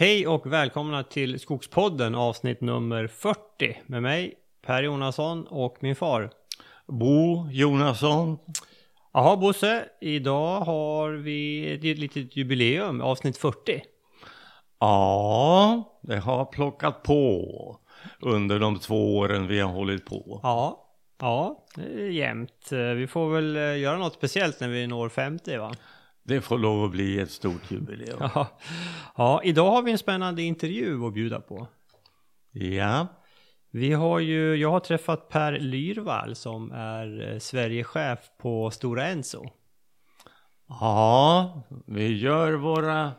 Hej och välkomna till Skogspodden avsnitt nummer 40 med mig Per Jonasson och min far. Bo Jonasson. Jaha Bosse, idag har vi ett litet jubileum, avsnitt 40. Ja, det har plockat på under de två åren vi har hållit på. Ja, ja, det är jämnt. Vi får väl eh, göra något speciellt när vi når 50 va? Det får lov att bli ett stort jubileum. Ja, ja idag har vi en spännande intervju att bjuda på. Ja. Vi har ju, jag har träffat Per Lyrvall som är eh, Sverigechef på Stora Enso. Ja, vi gör våra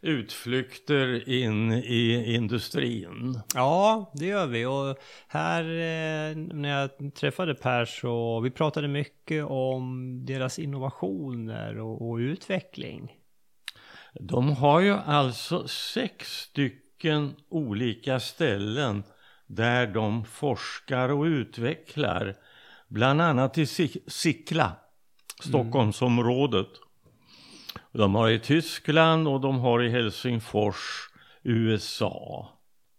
utflykter in i industrin. Ja, det gör vi. Och här eh, när jag träffade Per så vi pratade mycket om deras innovationer och, och utveckling. De har ju alltså sex stycken olika ställen där de forskar och utvecklar. Bland annat i Sickla, Stockholmsområdet. De har i Tyskland och de har i Helsingfors, USA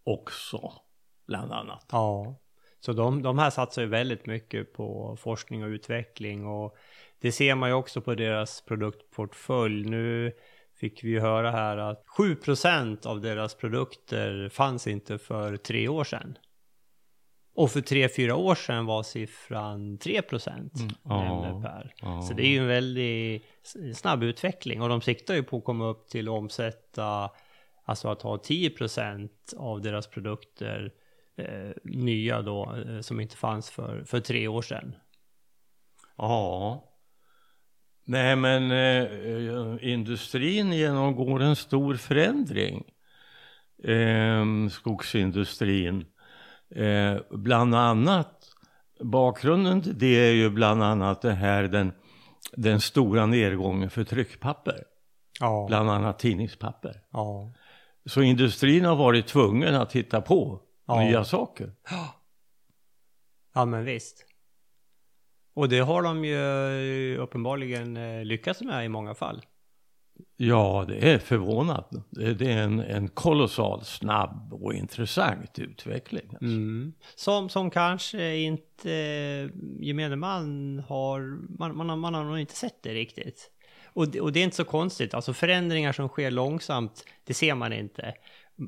också, bland annat. Ja, så de, de här satsar ju väldigt mycket på forskning och utveckling och det ser man ju också på deras produktportfölj. Nu fick vi ju höra här att 7% av deras produkter fanns inte för tre år sedan. Och för tre, fyra år sedan var siffran 3 procent, mm. ja, Per. Ja. Så det är ju en väldigt snabb utveckling och de siktar ju på att komma upp till att omsätta, alltså att ha 10 procent av deras produkter eh, nya då, eh, som inte fanns för, för tre år sedan. Ja. Nej men eh, industrin genomgår en stor förändring. Eh, skogsindustrin. Eh, bland annat, bakgrunden till det är ju bland annat det här den, den stora nedgången för tryckpapper. Ja. Bland annat tidningspapper. Ja. Så industrin har varit tvungen att hitta på Ja. nya saker. Ja men visst. Och det har de ju uppenbarligen eh, lyckats med i många fall. Ja, det är förvånande. Det, är en, en kolossal snabb och intressant utveckling. Alltså. Mm. Som, som kanske inte eh, gemene man har, man, man, har- man har nog inte sett det riktigt. Och, det- och det är inte så konstigt, alltså förändringar som sker långsamt, det ser man inte.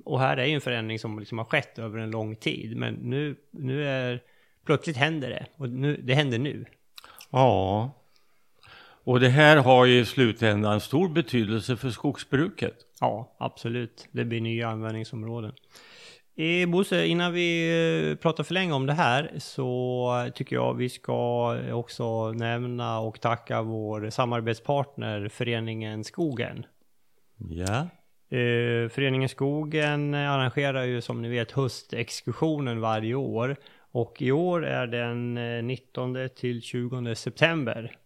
Och här är ju en förändring som liksom har skett över en lång tid, men nu, nu är, plötsligt händer det. Och nu, det händer nu. Ja, och det här har ju i slutändan stor betydelse för skogsbruket. Ja, absolut. Det blir nya användningsområden. Eh, Bosse, innan vi eh, pratar för länge om det här så tycker jag vi ska också nämna och tacka vår samarbetspartner Föreningen Skogen. Ja. Eh, Föreningen Skogen arrangerar ju som ni vet höstexkursionen varje år och i år är den eh, 19 till 20 september.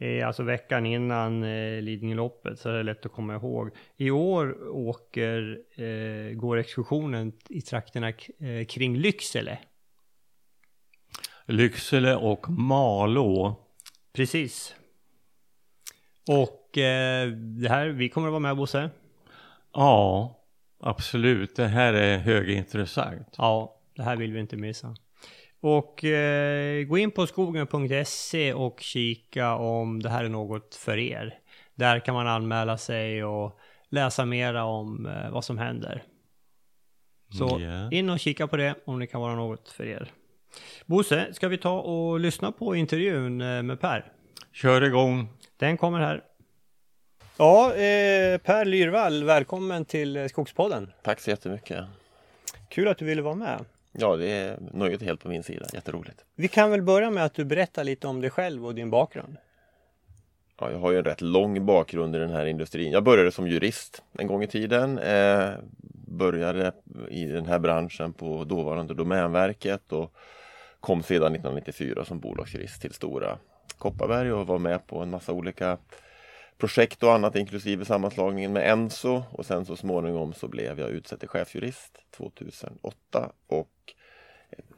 Eh, Alltså veckan innan eh, Lidingöloppet så är det lätt att komma ihåg. I år åker, eh, går exkursionen i trakterna kring Lycksele. Lycksele och Malå. Precis. Och eh, det här, vi kommer att vara med Bosse. Ja, absolut. Det här är högintressant. Ja, det här vill vi inte missa. Och eh, gå in på skogen.se och kika om det här är något för er. Där kan man anmäla sig och läsa mera om eh, vad som händer. Så Ja. in och kika på det om det kan vara något för er. Bosse, ska vi ta och lyssna på intervjun eh, med Per? Kör igång. Den kommer här. Ja, eh, Per Lyrvall, välkommen till Skogspodden. Tack så jättemycket. Kul att du ville vara med. Ja, det är nöjet helt på min sida. Jätteroligt. Vi kan väl börja med att du berättar lite om dig själv och din bakgrund. Ja, jag har ju en rätt lång bakgrund i den här industrin. Jag började som jurist en gång i tiden. Eh, började i den här branschen på dåvarande Domänverket och kom sedan 1994 som bolagsjurist till Stora Kopparberg och var med på en massa olika projekt och annat inklusive sammanslagningen med Enso och sen så småningom så blev jag utsedd till chefsjurist 2008 och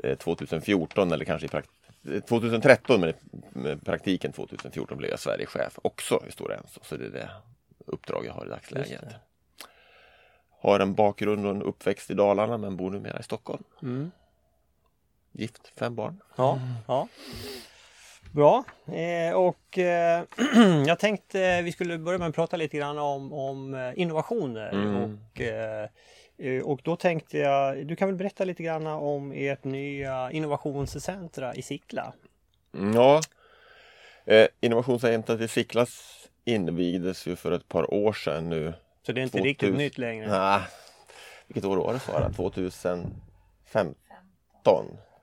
eh, 2014 eller kanske i prakt 2013 men i praktiken 2014 blev jag Sverigechef också i Stora Enso så det är det uppdrag jag har i dagsläget. har en bakgrund och en uppväxt i Dalarna men bor numera i Stockholm. Mm. Gift, fem barn. Ja, ja. Bra. Eh, och eh, jag tänkte vi skulle börja med att prata lite grann om, om eh, innovationer. Mm. Och, eh, eh, och då tänkte jag, du kan väl berätta lite grann om ert nya innovationscentra i Sickla? Mm, Ja, eh, Innovationscentret i Sicklas invigdes ju för ett par år sedan nu. Så det är inte 2000. riktigt nytt längre? Nej, vilket år var det Sara? 2015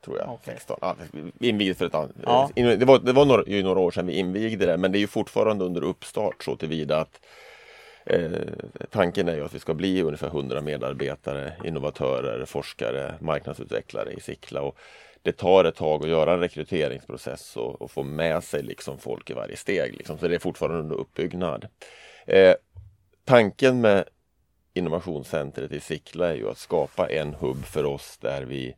tror jag. Okej. 16. Ja, vi invigde för ett annat. Ja. Det var, det var några, ju några år sedan vi invigde det men det är ju fortfarande under uppstart så tillvida att eh, tanken är ju att vi ska bli ungefär 100 medarbetare, innovatörer, forskare, marknadsutvecklare i Sickla. Och det tar ett tag att göra en rekryteringsprocess och, och få med sig liksom folk i varje steg. Liksom. Så det är fortfarande under uppbyggnad. Eh, tanken med innovationscentret i Sickla är ju att skapa en hubb för oss där vi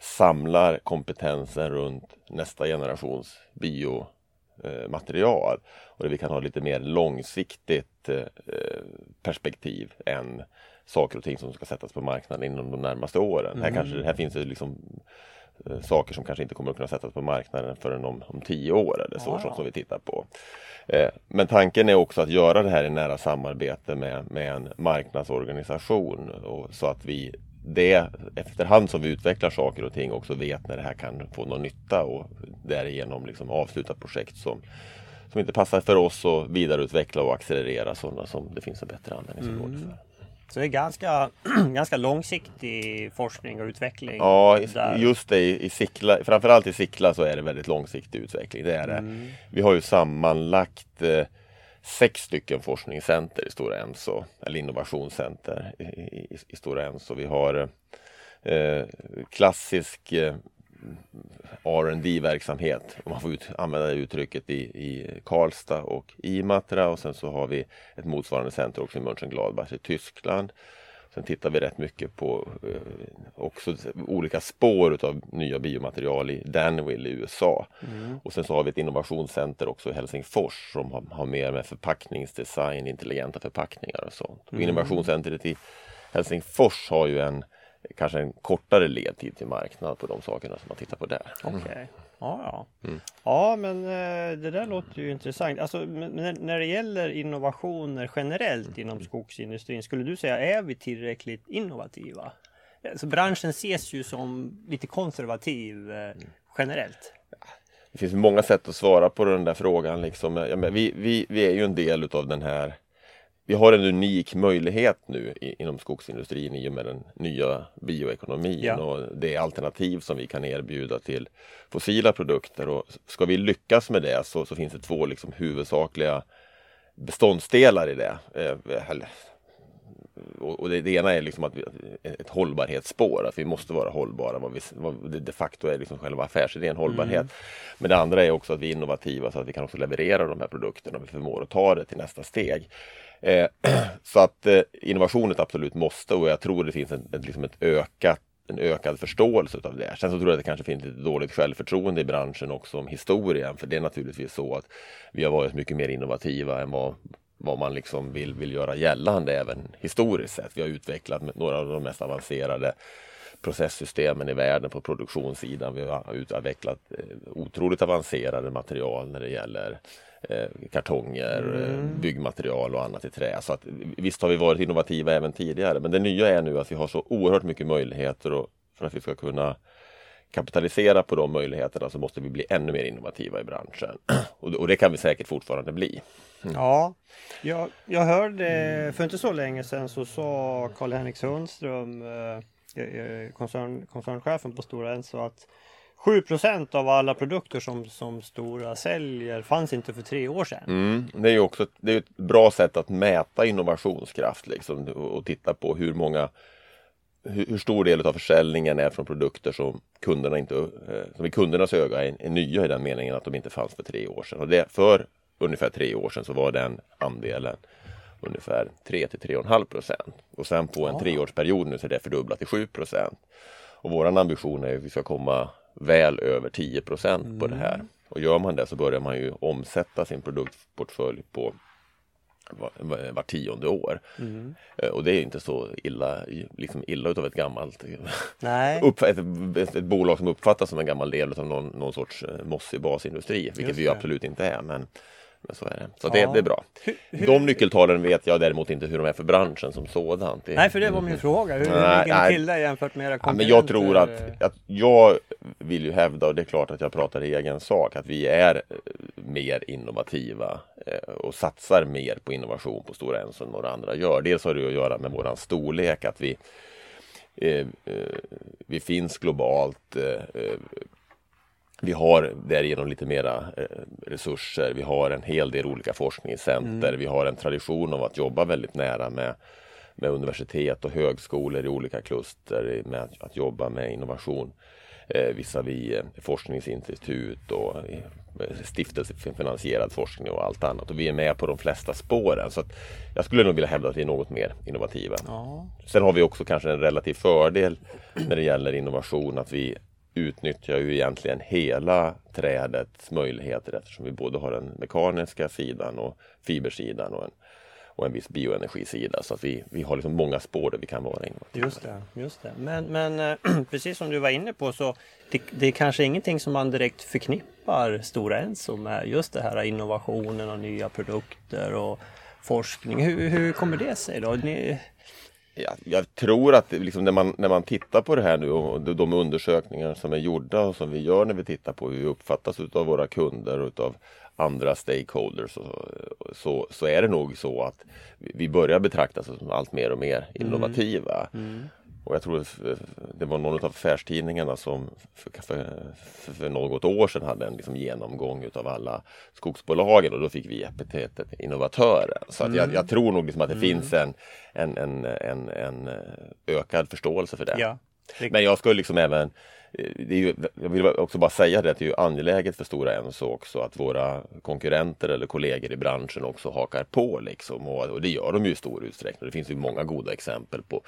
samlar kompetensen runt nästa generations biomaterial och där vi kan ha lite mer långsiktigt eh, perspektiv än saker och ting som ska sättas på marknaden inom de närmaste åren. Här, kanske, här finns det liksom eh, saker som kanske inte kommer att kunna sättas på marknaden förrän om, om tio år eller så, ja. som, som vi tittar på. Eh, Men tanken är också att göra det här i nära samarbete med, med en marknadsorganisation och så att vi det efterhand som vi utvecklar saker och ting också vet när det här kan få någon nytta och därigenom liksom avsluta projekt som, som inte passar för oss och vidareutveckla och accelerera sådana som det finns en bättre användningsområde Mm. för. Så det är ganska, ganska långsiktig forskning och utveckling? Ja, där. just det i, i Sickla, framförallt i Sickla så är det väldigt långsiktig utveckling. Det är det. Mm. Vi har ju sammanlagt eh, sex stycken forskningscenter i Stora Enso, eller innovationscenter i, i, i Stora Enso. Vi har eh, klassisk eh, rd verksamhet om man får ut, använda det uttrycket, i, i Karlstad och i Imatra och sen så har vi ett motsvarande center också i Mönchengladbach i Tyskland. Sen tittar vi rätt mycket på eh, också olika spår utav nya biomaterial i Danville i USA. Och sen så har vi ett innovationscenter också i Helsingfors som har, har mer med förpackningsdesign, intelligenta förpackningar och sånt. Och innovationscentret i Helsingfors har ju en kanske en kortare ledtid till marknad på de sakerna som man tittar på där. Okej. Ja, ja. Mm. ja, men eh, det där låter ju intressant. Alltså, när, det gäller innovationer generellt inom skogsindustrin, skulle du säga är vi tillräckligt innovativa? Alltså, branschen ses ju som lite konservativ eh, generellt. Det finns många sätt att svara på den där frågan. Liksom. Ja, men vi, vi, vi är ju en del utav den här vi har en unik möjlighet nu inom skogsindustrin i och med den nya bioekonomin Ja. och det alternativ som vi kan erbjuda till fossila produkter. Och ska vi lyckas med det så, så finns det två liksom huvudsakliga beståndsdelar i det. Eh, och det, det ena är liksom att vi, ett hållbarhetsspår, att vi måste vara hållbara, vad, vi, vad det de facto är liksom själva affärsidén hållbarhet. Men det andra är också att vi är innovativa så att vi kan också leverera de här produkterna och vi förmår att ta det till nästa steg. Eh, så att eh, innovation är ett absolut måste och jag tror det finns en, ett, liksom ett ökat en ökad förståelse utav det. Sen så tror jag att det kanske finns lite dåligt självförtroende i branschen också om historien. För det är naturligtvis så att vi har varit mycket mer innovativa än vad, vad man liksom vill, vill göra gällande även historiskt sett. Vi har utvecklat några av de mest avancerade processsystemen i världen på produktionssidan. Vi har utvecklat eh, otroligt avancerade material när det gäller eh, kartonger, eh, byggmaterial och annat i trä. Så att, visst har vi varit innovativa även tidigare men det nya är nu att vi har så oerhört mycket möjligheter och för att vi ska kunna kapitalisera på de möjligheterna så måste vi bli ännu mer innovativa i branschen. Och, och det kan vi säkert fortfarande bli. Ja, jag, jag hörde för inte så länge sedan så sa Karl-Henrik Sundström, eh, eh, koncern, koncernchefen på Stora Enso att 7% av alla produkter som, som Stora säljer fanns inte för tre år sedan. Mm, det är ju också ett, det är ett bra sätt att mäta innovationskraft liksom, och, titta på hur många hur, hur stor del av försäljningen är från produkter som kunderna inte, eh, som i kundernas öga är, är nya i den meningen att de inte fanns för tre år sedan. Och det, för ungefär tre år sedan så var den andelen ungefär 3 till 3,5 procent. Och sen på en Ja. treårsperiod nu så är det fördubblat till 7 procent. Och våran ambition är att vi ska komma väl över 10 procent på det här. Och gör man det så börjar man ju omsätta sin produktportfölj på var, var, var tionde år. Mm. Och det är inte så illa, liksom illa utav ett gammalt Nej. Upp, ett, ett, ett, bolag som uppfattas som en gammal del av någon, någon sorts mossig basindustri, vilket vi absolut inte är. Men, men så är det. Så ja. det, det, är bra. Hur, hur... De nyckeltalen vet jag däremot inte hur de är för branschen som sådant. Nej, för det var min fråga. Hur nej, ligger ni till där jämfört med era konkurrenter? Ja, men jag tror att, att jag vill ju hävda, och det är klart att jag pratar i egen sak, att vi är eh, mer innovativa eh, och satsar mer på innovation på Stora Enso än några andra gör. Dels har det att göra med våran storlek, att vi eh, vi finns globalt vi har därigenom lite mera eh, resurser. Vi har en hel del olika forskningscenter. Mm. Vi har en tradition av att jobba väldigt nära med, med universitet och högskolor i olika kluster med att, att jobba med innovation eh, visavi eh, forskningsinstitut och eh, stiftelsefinansierad forskning och allt annat. Och vi är med på de flesta spåren. Så jag skulle nog vilja hävda att vi är något mer innovativa. Ja. Sen har vi också kanske en relativ fördel när det gäller innovation att vi utnyttjar ju egentligen hela trädets möjligheter eftersom vi både har den mekaniska sidan och fibersidan och en, och en viss bioenergisida. Så att vi, vi har liksom många spår där vi kan vara inom. Just det, just det. Men, men eh, precis som du var inne på så det, det är kanske ingenting som man direkt förknippar Stora Enso med just det här innovationen och nya produkter och forskning. Hur, hur kommer det sig då? Ni, jag, jag tror att liksom när, man, när man tittar på det här nu och de undersökningar som är gjorda och som vi gör när vi tittar på hur vi uppfattas av våra kunder och av andra stakeholders så, så, så, är det nog så att vi börjar betraktas som allt mer och mer innovativa. Mm. Mm. Och jag tror det var någon av affärstidningarna som för, för, för något år sedan hade en liksom genomgång utav alla skogsbolagen och då fick vi epitetet innovatören. Så att jag, mm. jag tror nog liksom att det mm. finns en, en, en, en, en ökad förståelse för det. Ja. Men jag skulle liksom även är ju, jag vill också bara säga det att det är angeläget för Stora Enso också att våra konkurrenter eller kollegor i branschen också hakar på liksom och, och det gör de ju i stor utsträckning. Det finns ju många goda exempel på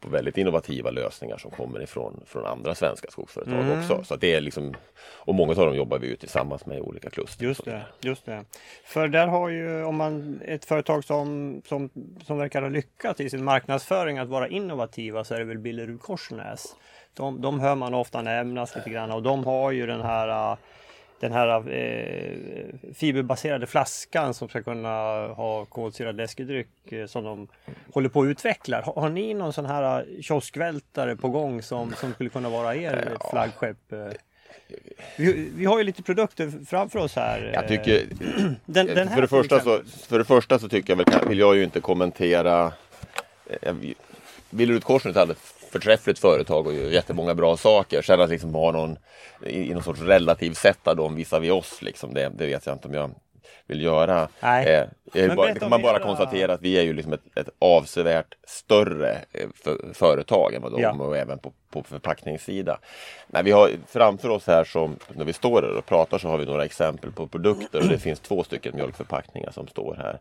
på väldigt innovativa lösningar som kommer ifrån från andra svenska skogsföretag mm. också. Så det är liksom, och många av dem jobbar vi ju tillsammans med i olika kluster. Just det, just det. För där har ju om man ett företag som, som, som verkar ha lyckats i sin marknadsföring att vara innovativa så är det väl Billerud Korsnäs. De, de hör man ofta nämnas lite grann och de har ju den här den här eh, fiberbaserade flaskan som ska kunna ha kolsyrad läskedryck eh, som de håller på att utveckla. Har, har, ni någon sån här eh, kioskvältare på gång som, som skulle kunna vara er ja. flaggskepp? Eh? Vi, vi, har ju lite produkter framför oss här. Jag tycker, den, den för, det första så, för det första så tycker jag väl, vill jag ju inte kommentera Billerud Korsnäs hade förträffligt företag och gör jättemånga bra saker. Sen att liksom ha någon i, någon sorts relativ sätta dem visar vi oss liksom, det, det vet jag inte om jag vill göra. Nej. Eh, bara, kan man bara konstatera att vi är ju liksom ett, ett avsevärt större eh, för, företag än vad de ja. och även på, på förpackningssida. Nej, vi har framför oss här som när vi står här och pratar så har vi några exempel på produkter och det finns två stycken mjölkförpackningar som står här.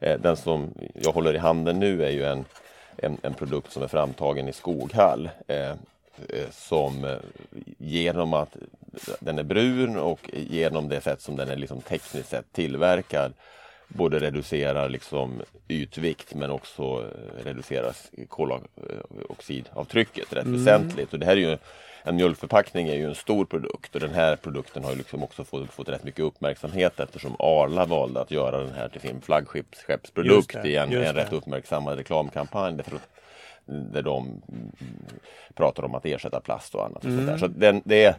Eh, den som jag håller i handen nu är ju en en, en produkt som är framtagen i Skoghall. Eh, eh som eh, genom att den är brun och genom det sätt som den är liksom tekniskt sett tillverkad både reducerar liksom ytvikt men också eh, reducerar koloxidavtrycket rätt mm. väsentligt. Och det här är ju en mjölkförpackning är ju en stor produkt och den här produkten har liksom också fått, fått rätt mycket uppmärksamhet eftersom Arla valde att göra den här till sin flaggskeppsprodukt i en, en rätt uppmärksammad reklamkampanj. Där de pratar om att ersätta plast och annat. Och mm. Så den, det, är,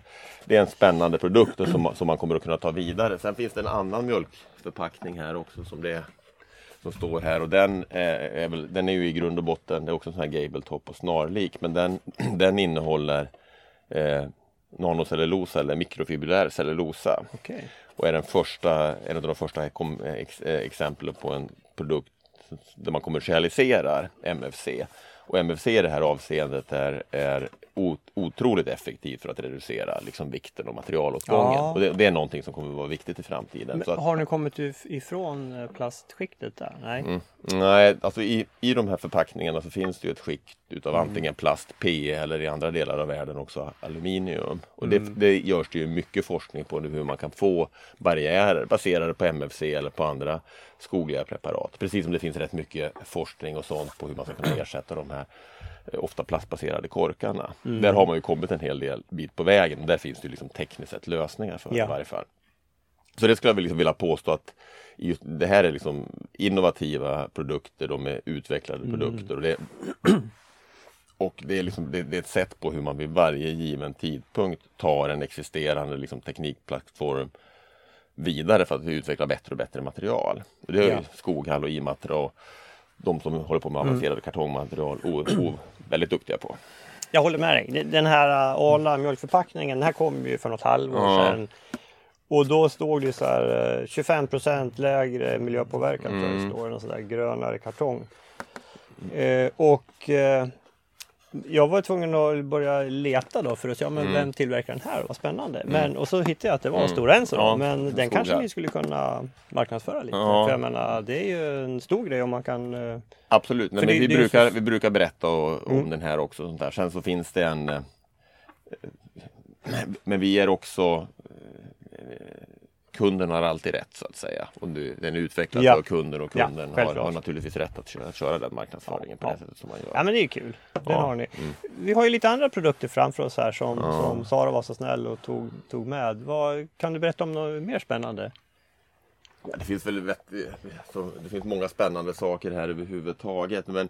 det är en spännande produkt som, som man kommer att kunna ta vidare. Sen finns det en annan mjölkförpackning här också som det som står här och den är, är väl, den är ju i grund och botten, det är också en sån här gabletop och snarlik, men den, den innehåller eh, nanocellulosa eller mikrofibrilär cellulosa. Okay. Och är den första, en av de första ex, eh, exemplen på en produkt där man kommersialiserar MFC. Och MFC i det här avseendet är, är otroligt effektivt för att reducera liksom, vikten och materialåtgången. Ja. Och det, det, är någonting som kommer att vara viktigt i framtiden. Att, har ni kommit ifrån eh, plastskiktet där? Nej, mm, nej alltså i, i de här förpackningarna så finns det ju ett skikt utav mm. antingen plast, PE eller i andra delar av världen också aluminium. Och mm. det, det görs det ju mycket forskning på hur man kan få barriärer baserade på MFC eller på andra skogliga preparat. Precis som det finns rätt mycket forskning och sånt på hur man ska kunna ersätta de här eh, ofta plastbaserade korkarna. Mm. Där har man ju kommit en hel del bit på vägen. Där finns det liksom tekniskt sett lösningar för ja. i varje fall. Så det skulle jag liksom vilja påstå att just, det här är liksom innovativa produkter, de är utvecklade mm. produkter. Och det, och det är, liksom, det, det, är ett sätt på hur man vid varje given tidpunkt tar en existerande liksom, teknikplattform vidare för att utveckla bättre och bättre material. Det är ja. Skoghall och Imatra och de som håller på med mm. avancerade mm. kartongmaterial och, och väldigt duktiga på. Jag håller med dig. Den här äh, Arla mjölkförpackningen, den här kom ju för något halvår ja. sedan. Och då stod det så här 25 äh, lägre miljöpåverkan mm. tror jag det står, en sån där grönare kartong. Eh, och eh, jag var tvungen att börja leta då för att se ja, men mm. vem tillverkar den här? Vad spännande. Mm. Men, och så hittade jag att det var mm. Stora Enso. Ja, men den kanske ni skulle kunna marknadsföra lite. Ja. För jag menar det är ju en stor grej om man kan eh, Absolut, men det, vi, det brukar, så... vi brukar berätta om mm. den här också. Sånt där. Sen så finns det en eh, Men vi är också eh, kunden har alltid rätt så att säga. Och den är utvecklad ja. av kunden och kunden ja, har, har, naturligtvis rätt att köra, köra den marknadsföringen ja. på det sättet som man gör. Ja men det är kul. Den har ni. Mm. Vi har ju lite andra produkter framför oss här som, som Sara var så snäll och tog, tog med. Vad, kan du berätta om något mer spännande? det finns väl det finns många spännande saker här överhuvudtaget. Men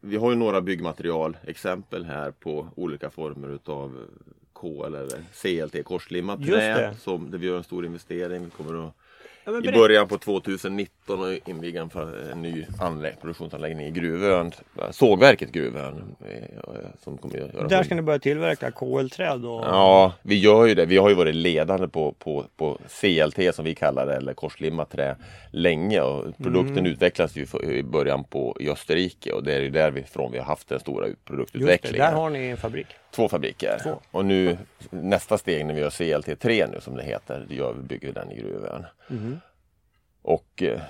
vi har ju några byggmaterialexempel här på olika former utav K eller CLT, korslimmat trä, som, där vi gör en stor investering. Vi kommer att Ja, I början på 2019 och inviga en, en ny anlägg, produktionsanläggning i Gruvön, sågverket Gruvön. Eh, som kommer att göra Där ska ni börja tillverka KL-träd? Och... Ja, vi gör ju det. Vi har ju varit ledande på, på, på CLT som vi kallar det, eller korslimmat trä, länge. Och produkten mm. utvecklas ju i början på i Österrike och det är ju därifrån vi har haft den stora produktutvecklingen. Just det, där har ni en fabrik. Två fabriker. Två. Och nu nästa steg när vi gör CLT3 nu som det heter, det gör vi bygger den i Gruvön. Mm. Och eh,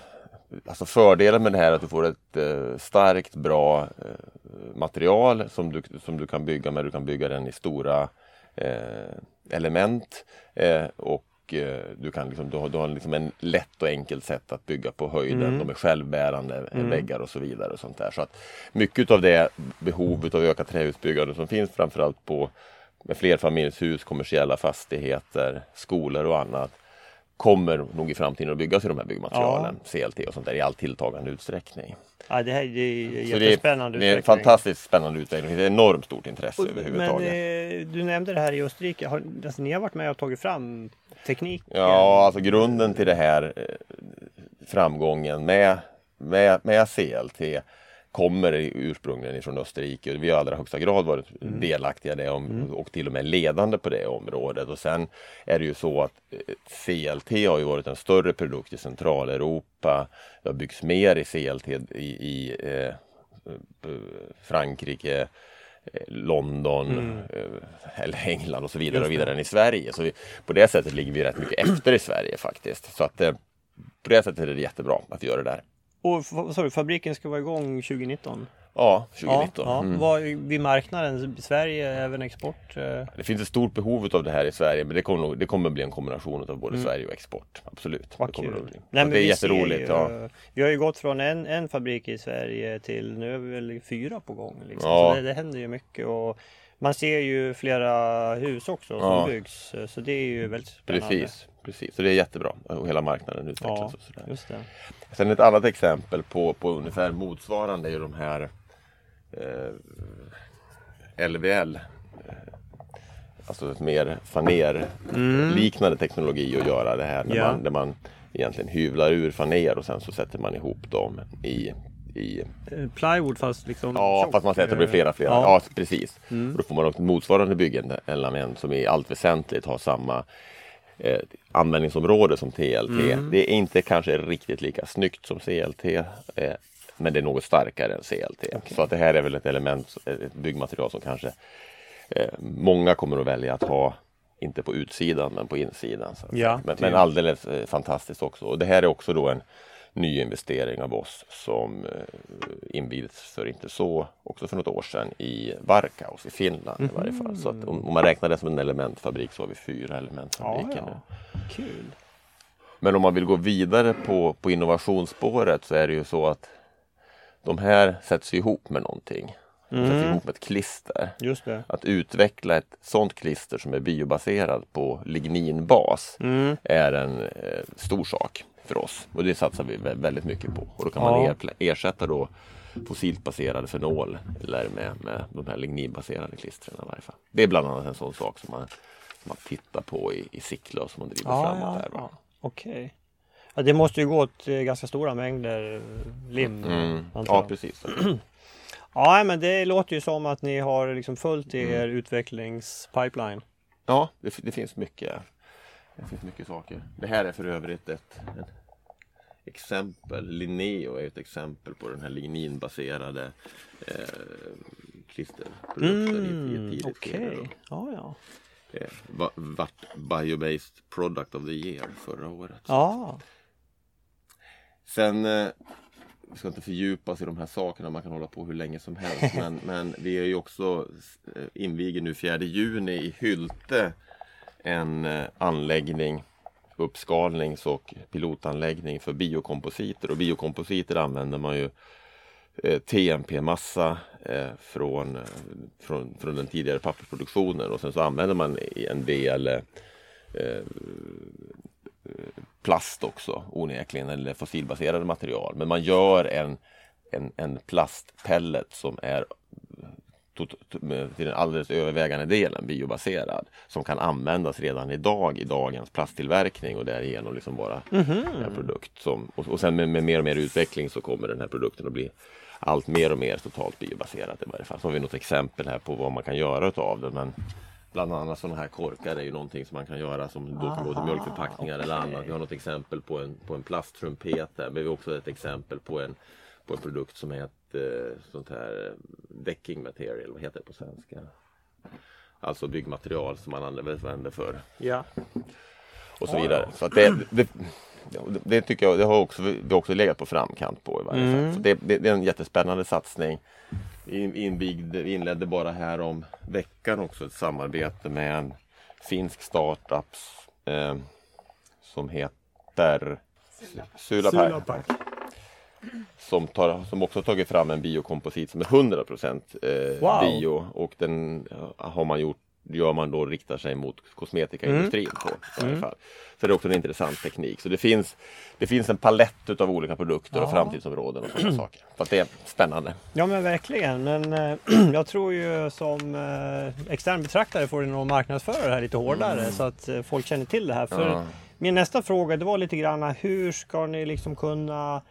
alltså fördelen med det här är att du får ett eh, starkt, bra eh, material som du, som du kan bygga med. Du kan bygga den i stora eh, element eh, och eh, du, kan liksom, du har, du har liksom en lätt och enkelt sätt att bygga på höjden. Mm. De är självbärande mm. väggar och så vidare. och sånt där. Så att Mycket av det behovet av ökat trähusbyggande som finns framförallt på med flerfamiljshus, kommersiella fastigheter, skolor och annat kommer nog i framtiden att byggas i de här byggmaterialen, ja. CLT och sånt där i all tilltagande utsträckning. Ja, det här är jättespännande det är, det är en fantastiskt spännande utveckling. Det är enormt stort intresse och, överhuvudtaget. Men eh, du nämnde det här i Österrike. Har, alltså, ni har varit med och tagit fram teknik? Ja, alltså grunden till det här eh, framgången med, med, med CLT kommer ursprungligen från Österrike. Vi har i allra högsta grad varit mm. delaktiga i det mm. och till och med ledande på det området. Och sen är det ju så att eh, CLT har ju varit en större produkt i Centraleuropa. Det har byggts mer i CLT i, i eh, eh Frankrike, eh, London mm. eller England och så vidare och vidare än i Sverige. Så vi, på det sättet ligger vi rätt mycket efter i Sverige faktiskt. Så att på det sättet är det jättebra att vi gör det där. Och du, fabriken ska vara igång 2019? Ja, 2019. Ja, ja. Mm. Vad, vid marknaden, Sverige, även export? Eh? Det finns ett stort behov av det här i Sverige men det kommer, det kommer bli en kombination av både mm. Sverige och export. Absolut. Vad det, kul. Nej, det är jätteroligt. Ju, ja. Vi har ju gått från en, en fabrik i Sverige till nu är vi väl fyra på gång. Liksom. Ja. Så det, det händer ju mycket. Och man ser ju flera hus också som ja. byggs. Så det är ju väldigt spännande. Precis. Precis, så det är jättebra och hela marknaden utvecklas. Ja, och sådär. Just det. Sen ett annat exempel på, på ungefär motsvarande är ju de här eh, LVL. Eh, alltså mer faner-liknande mm. teknologi att göra det här. När ja. man, där man egentligen hyvlar ur faner och sen så sätter man ihop dem i i eh, Plywood fast liksom Ja fast man sätter det flera flera. Ja, ja precis. Mm. då får man också motsvarande byggen element som i allt väsentligt har samma eh, användningsområde som TLT. Mm. Det är inte kanske riktigt lika snyggt som CLT eh, men det är något starkare än CLT. Okay. Så att det här är väl ett element, ett byggmaterial som kanske Eh, många kommer att välja att ha inte på utsidan men på insidan. Ja, men, men alldeles eh, fantastiskt också. Och det här är också då en ny investering av oss som eh, invigdes för inte så, också för något år sedan i Varkaus i Finland i varje fall. Så om, om man räknar det som en elementfabrik så har vi fyra Ja, elementfabriker nu. ja. Kul. Men om man vill gå vidare på, på innovationsspåret så är det ju så att de här sätts ihop med någonting. De sätts ihop med ett klister. Just det. Att utveckla ett sådant klister som är biobaserad på ligninbas Mm. är en eh, stor sak för oss och det satsar vi vä- väldigt mycket på. Och då kan Ja. man er, ersätta då fossilt baserade fenol eller med, med de här ligninbaserade klistren i varje fall. Det är bland annat en sån sak som man, som man tittar på i, i Sickla som man driver Ja, framåt ja, här. Ja. Okej. Ja, det måste ju gå åt eh, ganska stora mängder eh, lim. Mm. Ja precis. Ja, men det låter ju som att ni har liksom följt er Mm. utvecklingspipeline. Ja, det, det finns mycket. Det finns mycket saker. Det här är för övrigt ett, ett exempel. Linneo är ett exempel på den här ligninbaserade eh, klisterprodukten i, i tidigt då. ja, ja. Eh, va- vart Biobased Product of the Year förra året. Ja, Sen, eh, vi ska inte fördjupa oss i de här sakerna, man kan hålla på hur länge som helst. men, men vi är ju också eh, inviger nu 4 juni i Hylte en eh, anläggning, uppskalnings och pilotanläggning för biokompositer. Och biokompositer använder man ju eh, TMP-massa eh, från, från, från den tidigare pappersproduktionen och sen så använder man en del eh, plast också onekligen eller fossilbaserade material. Men man gör en, en, en plastpellet som är till den alldeles övervägande delen biobaserad som kan användas redan idag i dagens plasttillverkning och därigenom liksom vara en produkt som och, och sen med, med mer och mer utveckling så kommer den här produkten att bli allt mer och mer totalt biobaserad i varje fall. Så har vi något exempel här på vad man kan göra utav det men Bland annat sådana här korkar är ju någonting som man kan göra som då kan gå till mjölkförpackningar eller annat. Vi har något exempel på en, på en plasttrumpet här. Men vi har också ett exempel på en, på en produkt som är ett eh, sånt här decking material. Vad heter det på svenska? Alltså byggmaterial som man använder för ja. och så vidare. Så att det, det, det, tycker jag det har också, vi har också legat på framkant på i varje fall. Så det, det, det är en jättespännande satsning. Vi invigde, vi inledde bara här om veckan också ett samarbete med en finsk startup eh, som heter Sulapack. Som, tar, som också tagit fram en biokomposit som är 100% eh, Wow. bio och den har man gjort gör man då riktar sig mot kosmetikaindustrin på i varje fall. Så det är också en intressant teknik. Så det finns, det finns en palett av olika produkter och framtidsområden och sådana saker. Så att det är spännande. Ja men verkligen. Men eh, jag tror ju som eh, extern betraktare får det nog marknadsföra det här lite hårdare så att eh, folk känner till det här. För Ja. min nästa fråga det var lite grann hur ska ni liksom kunna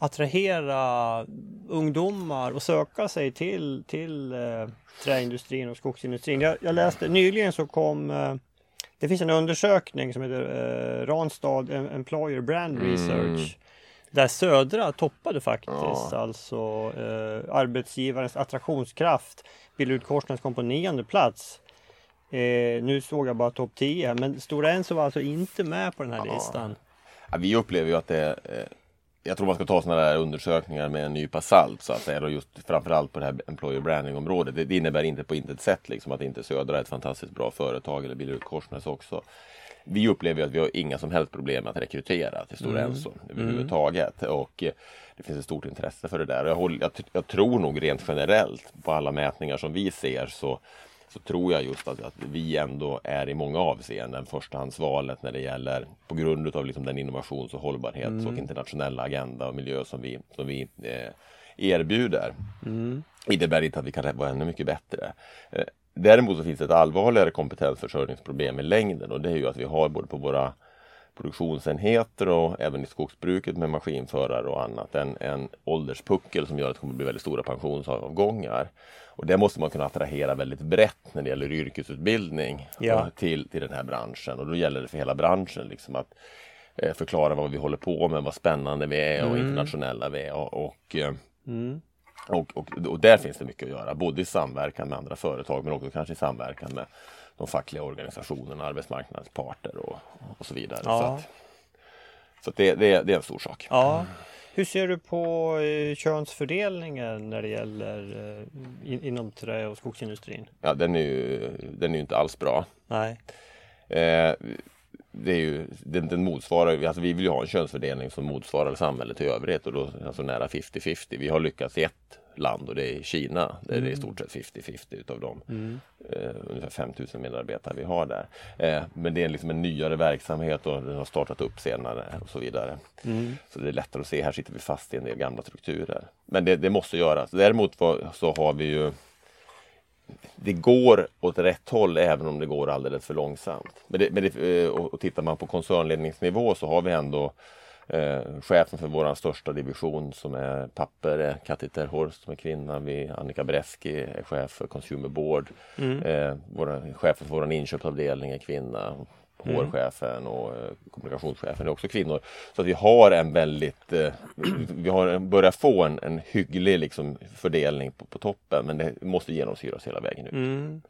attrahera ungdomar och söka sig till, till eh, träindustrin och skogsindustrin. Jag, jag läste nyligen så kom eh, det finns en undersökning som heter eh, Ranstad Employer Brand Research. Där Södra toppade faktiskt. Ja. Alltså eh, arbetsgivarens attraktionskraft. Billudkorsnäs kom på nionde plats. Eh, nu såg jag bara topp 10 men Stora Enso var alltså inte med på den här Ja. listan. Ja, vi upplever ju att det eh, jag tror man ska ta sådana där undersökningar med en nypa salt så att säga. Och just framförallt på det här employer branding området. Det, det innebär inte på intet sätt liksom att inte Södra är ett fantastiskt bra företag eller Billerud Korsnäs också. Vi upplever ju att vi har inga som helst problem med att rekrytera till Stora Enso överhuvudtaget. Och eh, det finns ett stort intresse för det där. Jag, håller, jag, jag tror nog rent generellt på alla mätningar som vi ser så så tror jag just att, att vi ändå är i många avseenden förstahandsvalet när det gäller på grund av liksom den innovations och hållbarhets och internationella agenda och miljö som vi, som vi eh, erbjuder. Innebär inte att vi kan vara ännu mycket bättre. Eh, däremot så finns det ett allvarligare kompetensförsörjningsproblem i längden och det är ju att vi har både på våra produktionsenheter och även i skogsbruket med maskinförare och annat en, en ålderspuckel som gör att det kommer bli väldigt stora pensionsavgångar. Och det måste man kunna attrahera väldigt brett när det gäller yrkesutbildning Ja. eh, till, till den här branschen. Och då gäller det för hela branschen liksom att eh, förklara vad vi håller på med, vad spännande vi är och internationella vi är. Och, och, eh, Mm. Och, och, och, där finns det mycket att göra, både i samverkan med andra företag men också kanske i samverkan med de fackliga organisationerna, arbetsmarknadens parter och, och så vidare. Ja. Så, att, så att det, det, det, är en stor sak. Ja. Hur ser du på eh, könsfördelningen när det gäller eh, in, inom trä och skogsindustrin? Ja, den är ju, den är inte alls bra. Nej. Eh, det är ju, den, den motsvarar, alltså vi vill ju ha en könsfördelning som motsvarar samhället i övrigt och då alltså nära 50-50. Vi har lyckats i ett land och det är Kina. Där mm. det är i stort sett 50-50 utav de mm. eh, ungefär 5000 medarbetare vi har där. Eh, men det är liksom en nyare verksamhet och den har startat upp senare och så vidare. Mm. Så det är lättare att se, här sitter vi fast i en del gamla strukturer. Men det, det måste göras. Däremot så har vi ju det går åt rätt håll även om det går alldeles för långsamt. Men, det, men det, eh, och, och tittar man på koncernledningsnivå så har vi ändå eh, chefen för vår största division som är papper, är Kati Terhorst som är kvinna. Vi, Annika Breski är chef för Consumer Board. Mm. Eh, våra, chefen för vår inköpsavdelning är kvinna. HR-chefen och eh, kommunikationschefen är också kvinnor. Så att vi har en väldigt, eh, vi har börjat få en, en hygglig liksom, fördelning på, på toppen men det måste genomsyras hela vägen ut. Mm.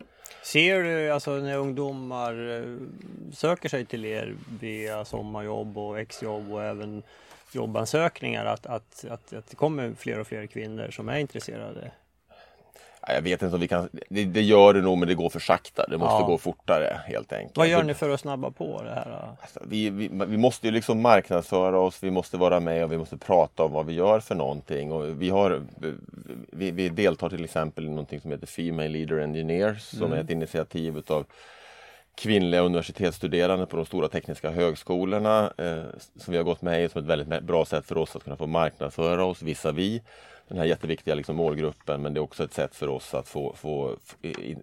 Ser du alltså när ungdomar eh, söker sig till er via sommarjobb och exjobb och även jobbansökningar att, att, att, att det kommer fler och fler kvinnor som är intresserade? Jag vet inte om vi kan, det, det, gör det nog men det går för sakta. Det måste ja. gå fortare helt enkelt. Vad gör ni för att snabba på det här? Alltså, vi, vi, vi, måste ju liksom marknadsföra oss, vi måste vara med och vi måste prata om vad vi gör för någonting. Och vi, har, vi, vi deltar till exempel i någonting som heter Female Leader Engineers som mm. är ett initiativ utav kvinnliga universitetsstuderande på de stora tekniska högskolorna eh, som vi har gått med i som ett väldigt bra sätt för oss att kunna få marknadsföra oss visavi den här jätteviktiga liksom målgruppen men det är också ett sätt för oss att få, få,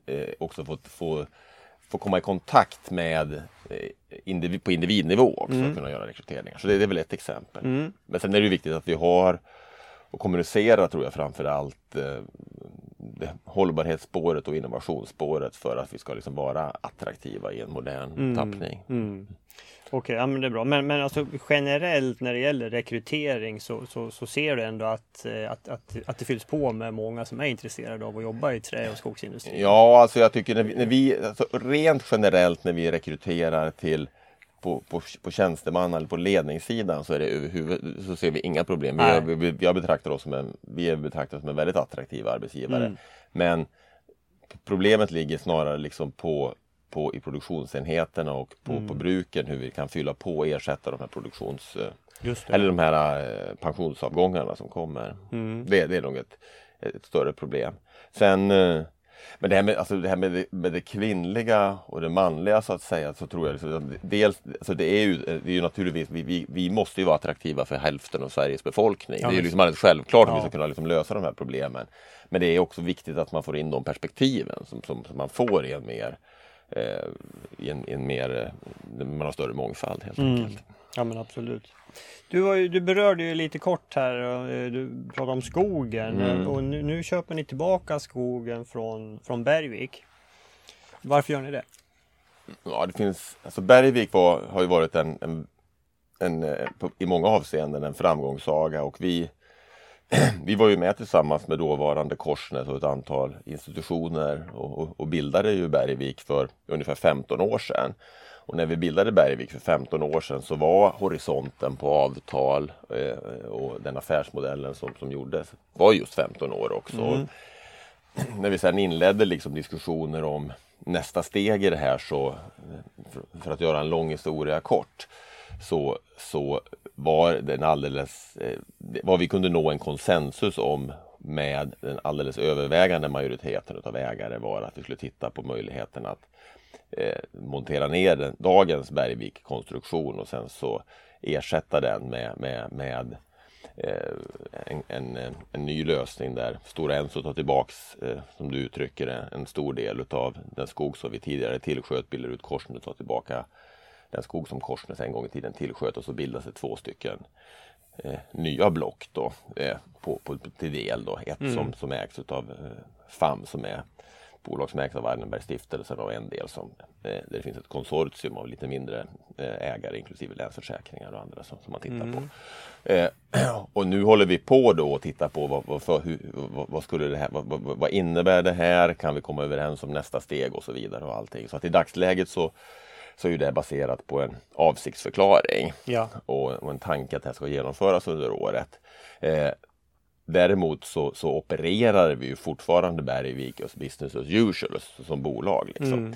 eh, också få, få, få komma i kontakt med eh, individ, på individnivå också mm. kunna göra rekryteringar. Så det, det, är väl ett exempel. Mm. Men sen är det viktigt att vi har och kommunicerar tror jag framför allt eh, hållbarhetsspåret och innovationsspåret för att vi ska liksom vara attraktiva i en modern mm. tappning. Mm. Okej, okay, ja, men det är bra. Men, men alltså, generellt när det gäller rekrytering så, så, så ser du ändå att, eh, att, att, att det fylls på med många som är intresserade av att jobba i trä och skogsindustrin? Ja, alltså jag tycker när vi, när vi alltså, rent generellt när vi rekryterar till på, på, på tjänsteman eller på ledningssidan så, är det överhuvud, så ser vi inga problem. Vi, är, vi, vi, betraktar oss som en, vi är betraktade som en väldigt attraktiv arbetsgivare. Mm. Men problemet ligger snarare liksom på på, i produktionsenheterna och på, mm. på bruken hur vi kan fylla på och ersätta de här produktions eller de här eh, pensionsavgångarna som kommer. Mm. Det, det är nog ett, ett större problem. Sen eh, men det här, med, alltså det, här med, det, med det kvinnliga och det manliga så att säga så tror jag liksom, dels, alltså det är ju, det är ju naturligtvis, vi, vi, vi måste ju vara attraktiva för hälften av Sveriges befolkning. Ja, det är ju liksom alldeles självklart ja. att vi ska kunna liksom lösa de här problemen. Men det är också viktigt att man får in de perspektiven som, som, som man får i en mer eh, i en, i en mer, eh, man har större mångfald helt mm. enkelt. Ja men absolut. Du, var ju, du berörde ju lite kort här, eh, du pratade om skogen mm. och nu, nu, köper ni tillbaka skogen från, från Bergvik. Varför gör ni det? Ja det finns, alltså Bergvik var, har ju varit en, en, en, eh, i många avseenden en framgångssaga och vi vi var ju med tillsammans med dåvarande Korsnäs och ett antal institutioner och, och, och, bildade ju Bergvik för ungefär 15 år sedan. Och när vi bildade Bergvik för 15 år sedan så var horisonten på avtal eh, och den affärsmodellen som, som gjordes var just 15 år också. Mm. När vi sedan inledde liksom diskussioner om nästa steg i det här så, för, för att göra en lång historia kort, så, så var den alldeles, eh, vad vi kunde nå en konsensus om med den alldeles övervägande majoriteten av ägare var att vi skulle titta på möjligheten att eh, montera ner den, dagens Bergvik-konstruktion och sen så ersätta den med, med, med eh, en, en, en, ny lösning där Stora Enso tar tillbaks, eh, som du uttrycker det, en stor del utav den skog som vi tidigare tillsköt, bildar ut korsen och tar tillbaka den skog som Korsnäs en gång i tiden tillsköt och så bildas det två stycken eh, nya block då, eh, på, på, till del. Då. Ett mm. som, som ägs av eh, FAM som är bolag som ägs av Wallenbergstiftelsen och en del som eh, där det finns ett konsortium av lite mindre eh, ägare inklusive Länsförsäkringar och andra som, som man tittar mm. på. Eh, och nu håller vi på då och tittar på vad, vad, för, hur, vad, vad skulle det här, vad, vad, innebär det här? Kan vi komma överens om nästa steg och så vidare och allting. Så att i dagsläget så så är det baserat på en avsiktsförklaring ja. och, och, en tanke att det här ska genomföras under året. Eh, Däremot så, så opererar vi ju fortfarande Bergvik och business as usual som bolag. Liksom. Mm.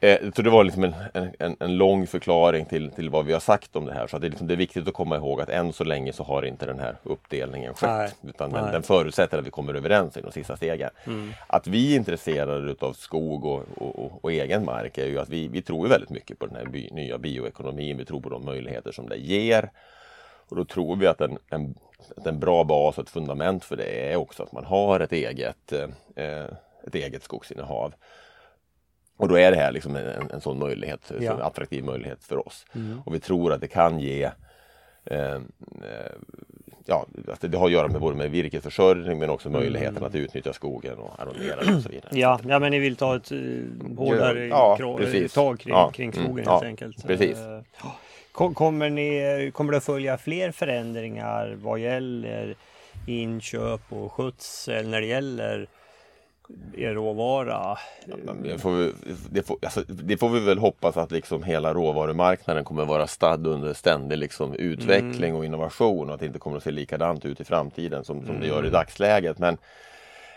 Eh, så det var liksom en, en, en, lång förklaring till, till vad vi har sagt om det här. Så det, är liksom, det är viktigt att komma ihåg att än så länge så har inte den här uppdelningen skett. Nej. Utan den, den, förutsätter att vi kommer överens i de sista stegen. Mm. Att vi är intresserade utav skog och, och, och, och, egen mark är ju att vi, vi tror väldigt mycket på den här by, nya bioekonomin. Vi tror på de möjligheter som det ger. Och då tror vi att en, en, att en bra bas och ett fundament för det är också att man har ett eget, eh, ett eget skogsinnehav. Och då är det här liksom en, en sån möjlighet, ja. en attraktiv möjlighet för oss. Mm. Och vi tror att det kan ge eh, eh Ja, alltså det har att göra med både med virkesförsörjning men också möjligheten mm. att utnyttja skogen och arrondera och så vidare. Ja, ja men ni vill ta ett hårdare ja, tag kring, ja, kring skogen mm, helt enkelt. Precis. Kommer, ni, kommer det att följa fler förändringar vad gäller inköp och skötsel när det gäller er råvara? det, får vi, det, får, alltså, det får vi väl hoppas att liksom hela råvarumarknaden kommer vara stadd under ständig liksom utveckling mm. och innovation och att det inte kommer att se likadant ut i framtiden som, som mm. det gör i dagsläget. Men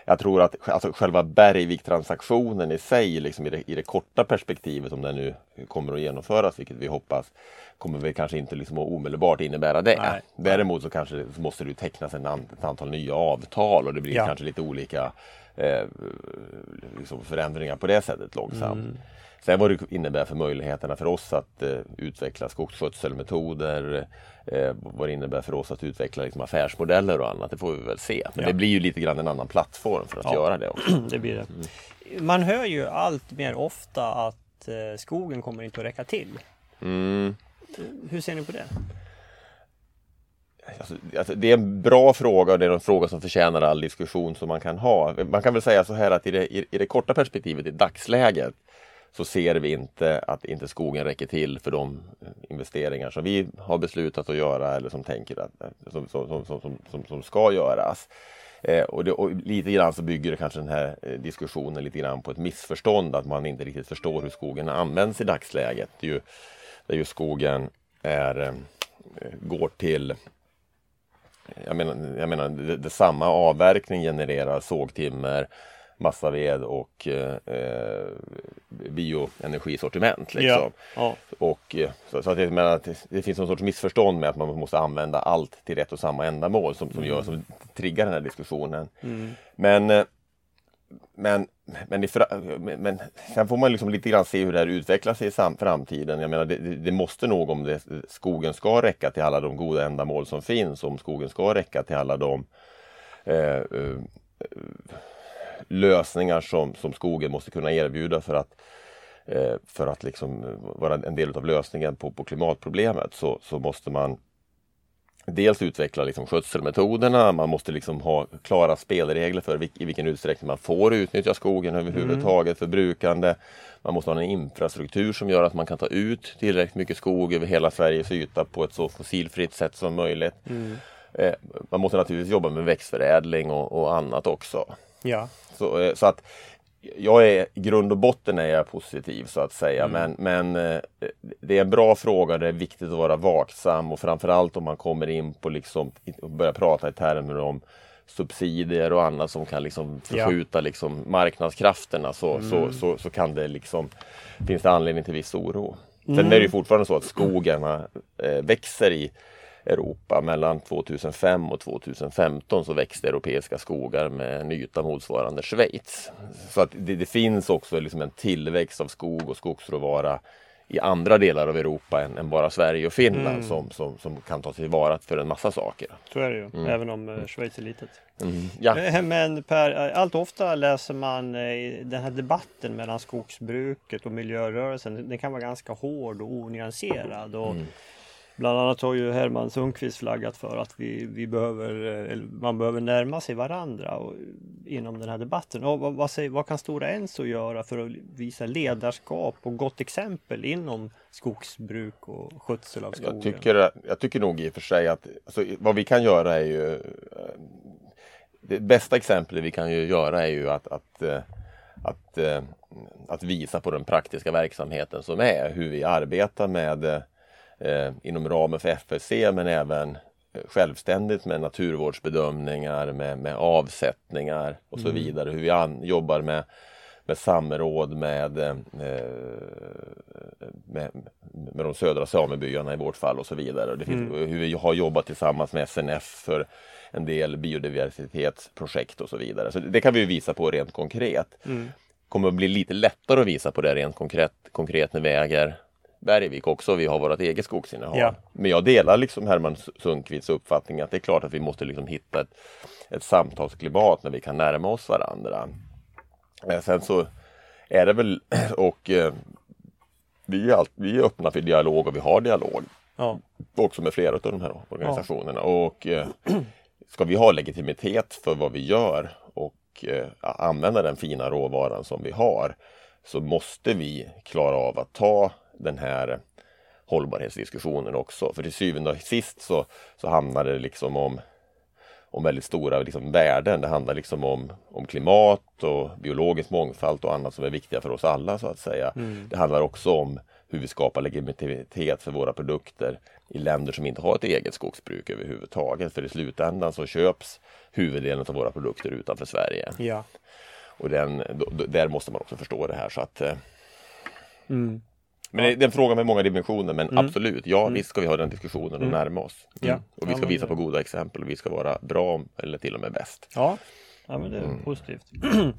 jag tror att alltså, själva Bergvik-transaktionen i sig, liksom i, det, i det korta perspektivet, om den nu kommer att genomföras, vilket vi hoppas, kommer vi kanske inte liksom omedelbart innebära det. Nej. Däremot så kanske måste det tecknas en, ett antal nya avtal och det blir ja. kanske lite olika eh, liksom förändringar på det sättet långsamt. Mm. Sen vad det innebär för möjligheterna för oss att eh, utveckla skogsskötselmetoder, eh, vad det innebär för oss att utveckla liksom, affärsmodeller och annat, det får vi väl se. Men ja. det blir ju lite grann en annan plattform för att ja. göra det också. det blir det. Mm. Man hör ju allt mer ofta att eh, skogen kommer inte att räcka till. Mm. Hur ser ni på det? Alltså, alltså, det är en bra fråga och det är en fråga som förtjänar all diskussion som man kan ha. Man kan väl säga så här att i det, i, i det korta perspektivet i dagsläget så ser vi inte att inte skogen räcker till för de investeringar som vi har beslutat att göra eller som tänker att som, som, som, som, som ska göras. Eh, och, det, och, lite grann så bygger det kanske den här eh, diskussionen lite grann på ett missförstånd att man inte riktigt förstår hur skogen används i dagsläget. Det är ju, där ju skogen är, eh, går till jag menar, jag menar det, det samma avverkning genererar sågtimmer, massaved och eh, bioenergisortiment. Liksom. Ja, ja. Och, eh, så, så att jag menar att det, det finns någon sorts missförstånd med att man måste använda allt till ett och samma ändamål som, som, mm. gör, som triggar den här diskussionen. Mm. Men men, men, i, men sen får man liksom lite grann se hur det här utvecklar sig i framtiden. Jag menar, det, det, måste nog om det, skogen ska räcka till alla de goda ändamål som finns, om skogen ska räcka till alla de eh, eh, lösningar som, som skogen måste kunna erbjuda för att eh, för att liksom vara en del av lösningen på, på klimatproblemet så, så måste man dels utveckla liksom skötselmetoderna, man måste liksom ha klara spelregler för i vilken utsträckning man får utnyttja skogen överhuvudtaget mm. för brukande. Man måste ha en infrastruktur som gör att man kan ta ut tillräckligt mycket skog över hela Sveriges yta på ett så fossilfritt sätt som möjligt. Mm. Eh, man måste naturligtvis jobba med växtförädling och, och annat också. Ja. Så, eh, så att jag är i grund och botten är jag positiv så att säga mm. men, men eh, det är en bra fråga, det är viktigt att vara vaksam och framförallt om man kommer in på liksom börja prata i termer om subsidier och annat som kan liksom förskjuta ja. liksom marknadskrafterna så, mm. så, så, så, kan det liksom finns det anledning till viss oro. Sen mm. är det fortfarande så att skogarna eh, växer i Europa. Mellan 2005 och 2015 så växte europeiska skogar med en yta motsvarande Schweiz. Så att det, det finns också liksom en tillväxt av skog och skogsråvara i andra delar av Europa än, än bara Sverige och Finland mm. som, som, som kan ta tillvara för en massa saker. Så är det ju, mm. även om eh, Schweiz är litet. Mm. Ja. Eh, men Per, eh, allt ofta läser man den här debatten mellan skogsbruket och miljörörelsen. Den kan vara ganska hård och onyanserad. Och, mm. Bland annat har ju Herman Sundqvist flaggat för att vi, vi behöver, eh, man behöver närma sig varandra och, inom den här debatten. Och vad, vad, säger, vad kan Stora Enso göra för att visa ledarskap och gott exempel inom skogsbruk och skötsel av skogen? Jag tycker, jag tycker nog i och för sig att alltså, vad vi kan göra är ju det bästa exemplet vi kan ju göra är ju att, att, eh, att, eh, att visa på den praktiska verksamheten som är, hur vi arbetar med eh, inom ramen för FSC men även självständigt med naturvårdsbedömningar, med, med avsättningar och så mm. vidare. Hur vi an, jobbar med, med samråd med, eh, med, med de södra samebyarna i vårt fall och så vidare. Det finns, mm. Hur vi har jobbat tillsammans med SNF för en del biodiversitetsprojekt och så vidare. Så det kan vi visa på rent konkret. Mm. kommer att bli lite lättare att visa på det rent konkret, konkret när vi äger Bergvik också. Vi har vårt eget skogsinnehav. Ja. Men jag delar liksom Herman Sundqvists uppfattning att det är klart att vi måste liksom hitta ett, ett samtalsklimat när vi kan närma oss varandra. Sen så är det väl och eh, vi, är allt, vi är öppna för dialog och vi har dialog. Ja. Också med flera av de här organisationerna. Ja. Och eh, ska vi ha legitimitet för vad vi gör och eh, använda den fina råvaran som vi har så måste vi klara av att ta den här hållbarhetsdiskussionen också. För till syvende och sist så, så handlar det liksom om, om väldigt stora liksom värden. Det handlar liksom om, om klimat och biologisk mångfald och annat som är viktiga för oss alla så att säga. Mm. Det handlar också om hur vi skapar legitimitet för våra produkter i länder som inte har ett eget skogsbruk överhuvudtaget. För i slutändan så köps huvuddelen av våra produkter utanför Sverige. Ja. Och den, då, där måste man också förstå det här så att eh, mm. Men det är en fråga med många dimensioner men mm. absolut, ja mm. visst ska vi ha den diskussionen och mm. närma oss. Ja. Mm. Och vi ska ja, visa på goda exempel och vi ska vara bra eller till och med bäst. Ja, ja men det är mm. positivt.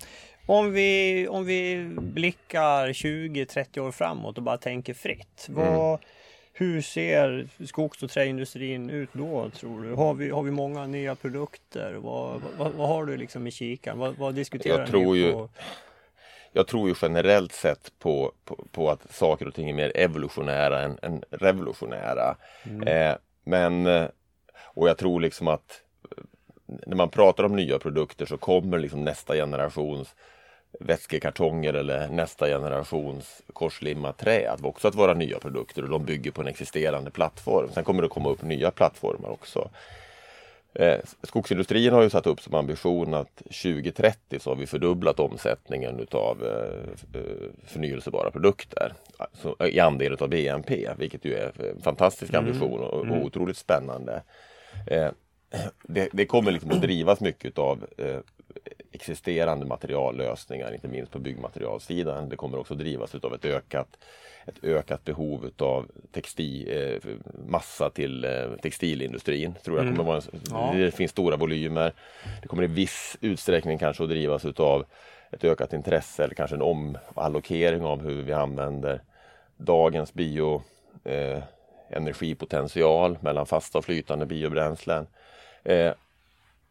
Om vi, om vi blickar 20-30 år framåt och bara tänker fritt. Vad, mm. Hur ser skogs och träindustrin ut då tror du? Har vi, har vi många nya produkter? Vad, vad, vad har du liksom i kikan? Vad, vad diskuterar jag tror ni ju, Jag tror ju generellt sett på, på, på, att saker och ting är mer evolutionära än, än revolutionära. Mm. Eh, men, eh, och jag tror liksom att när man pratar om nya produkter så kommer liksom nästa generations vätskekartonger eller nästa generations korslimmat trä att också att vara nya produkter och de bygger på en existerande plattform. Sen kommer det komma upp nya plattformar också. Eh, skogsindustrin har ju satt upp som ambition att 2030 så har vi fördubblat omsättningen utav eh, eh, förnyelsebara produkter alltså, i andel av BNP, vilket ju är en fantastisk mm. ambition och, och mm. otroligt spännande. Det, det, kommer liksom att drivas mycket av existerande materiallösningar, inte minst på byggmaterialsidan. Det kommer också drivas av ett ökat, ett ökat behov av textil, eh, massa till eh, textilindustrin. Tror jag mm. kommer vara en, ja. Det finns stora volymer. Det kommer i viss utsträckning kanske att drivas av ett ökat intresse eller kanske en omallokering av hur vi använder dagens bio eh, mellan fasta och flytande biobränslen. Eh,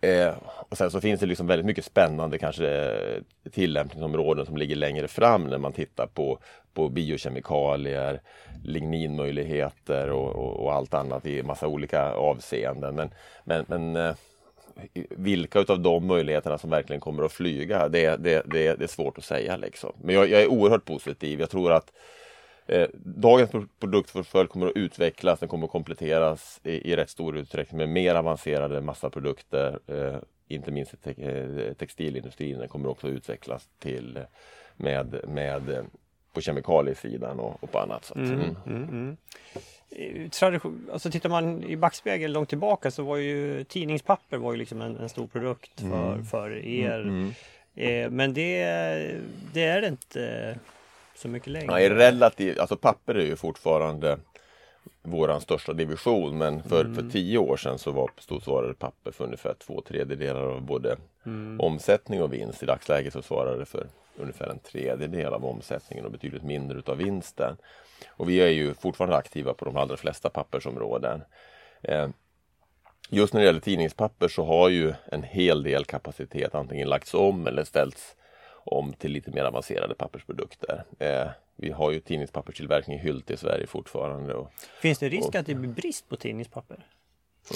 Eh, och sen så finns det liksom väldigt mycket spännande kanske eh, tillämpningsområden som ligger längre fram när man tittar på, på biokemikalier, ligninmöjligheter och, och, och allt annat i massa olika avseenden. Men, men, men eh, vilka utav de möjligheterna som verkligen kommer att flyga, det, det, det, det är svårt att säga. Liksom. Men jag, jag är oerhört positiv. Jag tror att Eh, dagens produktportfölj kommer att utvecklas, den kommer att kompletteras i, i rätt stor utsträckning med mer avancerade massaprodukter. Eh, inte minst te eh, textilindustrin den kommer också att utvecklas till med, med på kemikaliesidan och, och på annat sätt. Mm, mm. Mm, mm. Tradition, alltså tittar man i backspegeln långt tillbaka så var ju tidningspapper var ju liksom en, en stor produkt för, mm. för er. Mm, eh, men det, det är det inte så mycket längre? Nej, relativt, alltså papper är ju fortfarande våran största division men för, mm. för tio år sedan så var, stod svarade papper för ungefär två tredjedelar av både mm. omsättning och vinst. I dagsläget så svarar det för ungefär en tredjedel av omsättningen och betydligt mindre utav vinsten. Och vi är ju fortfarande aktiva på de allra flesta pappersområden. Eh, just när det gäller tidningspapper så har ju en hel del kapacitet antingen lagts om eller ställts om till lite mer avancerade pappersprodukter. Eh, vi har ju tidningspapperstillverkning i Hylte i Sverige fortfarande. Och, Finns det risk att det blir brist på tidningspapper?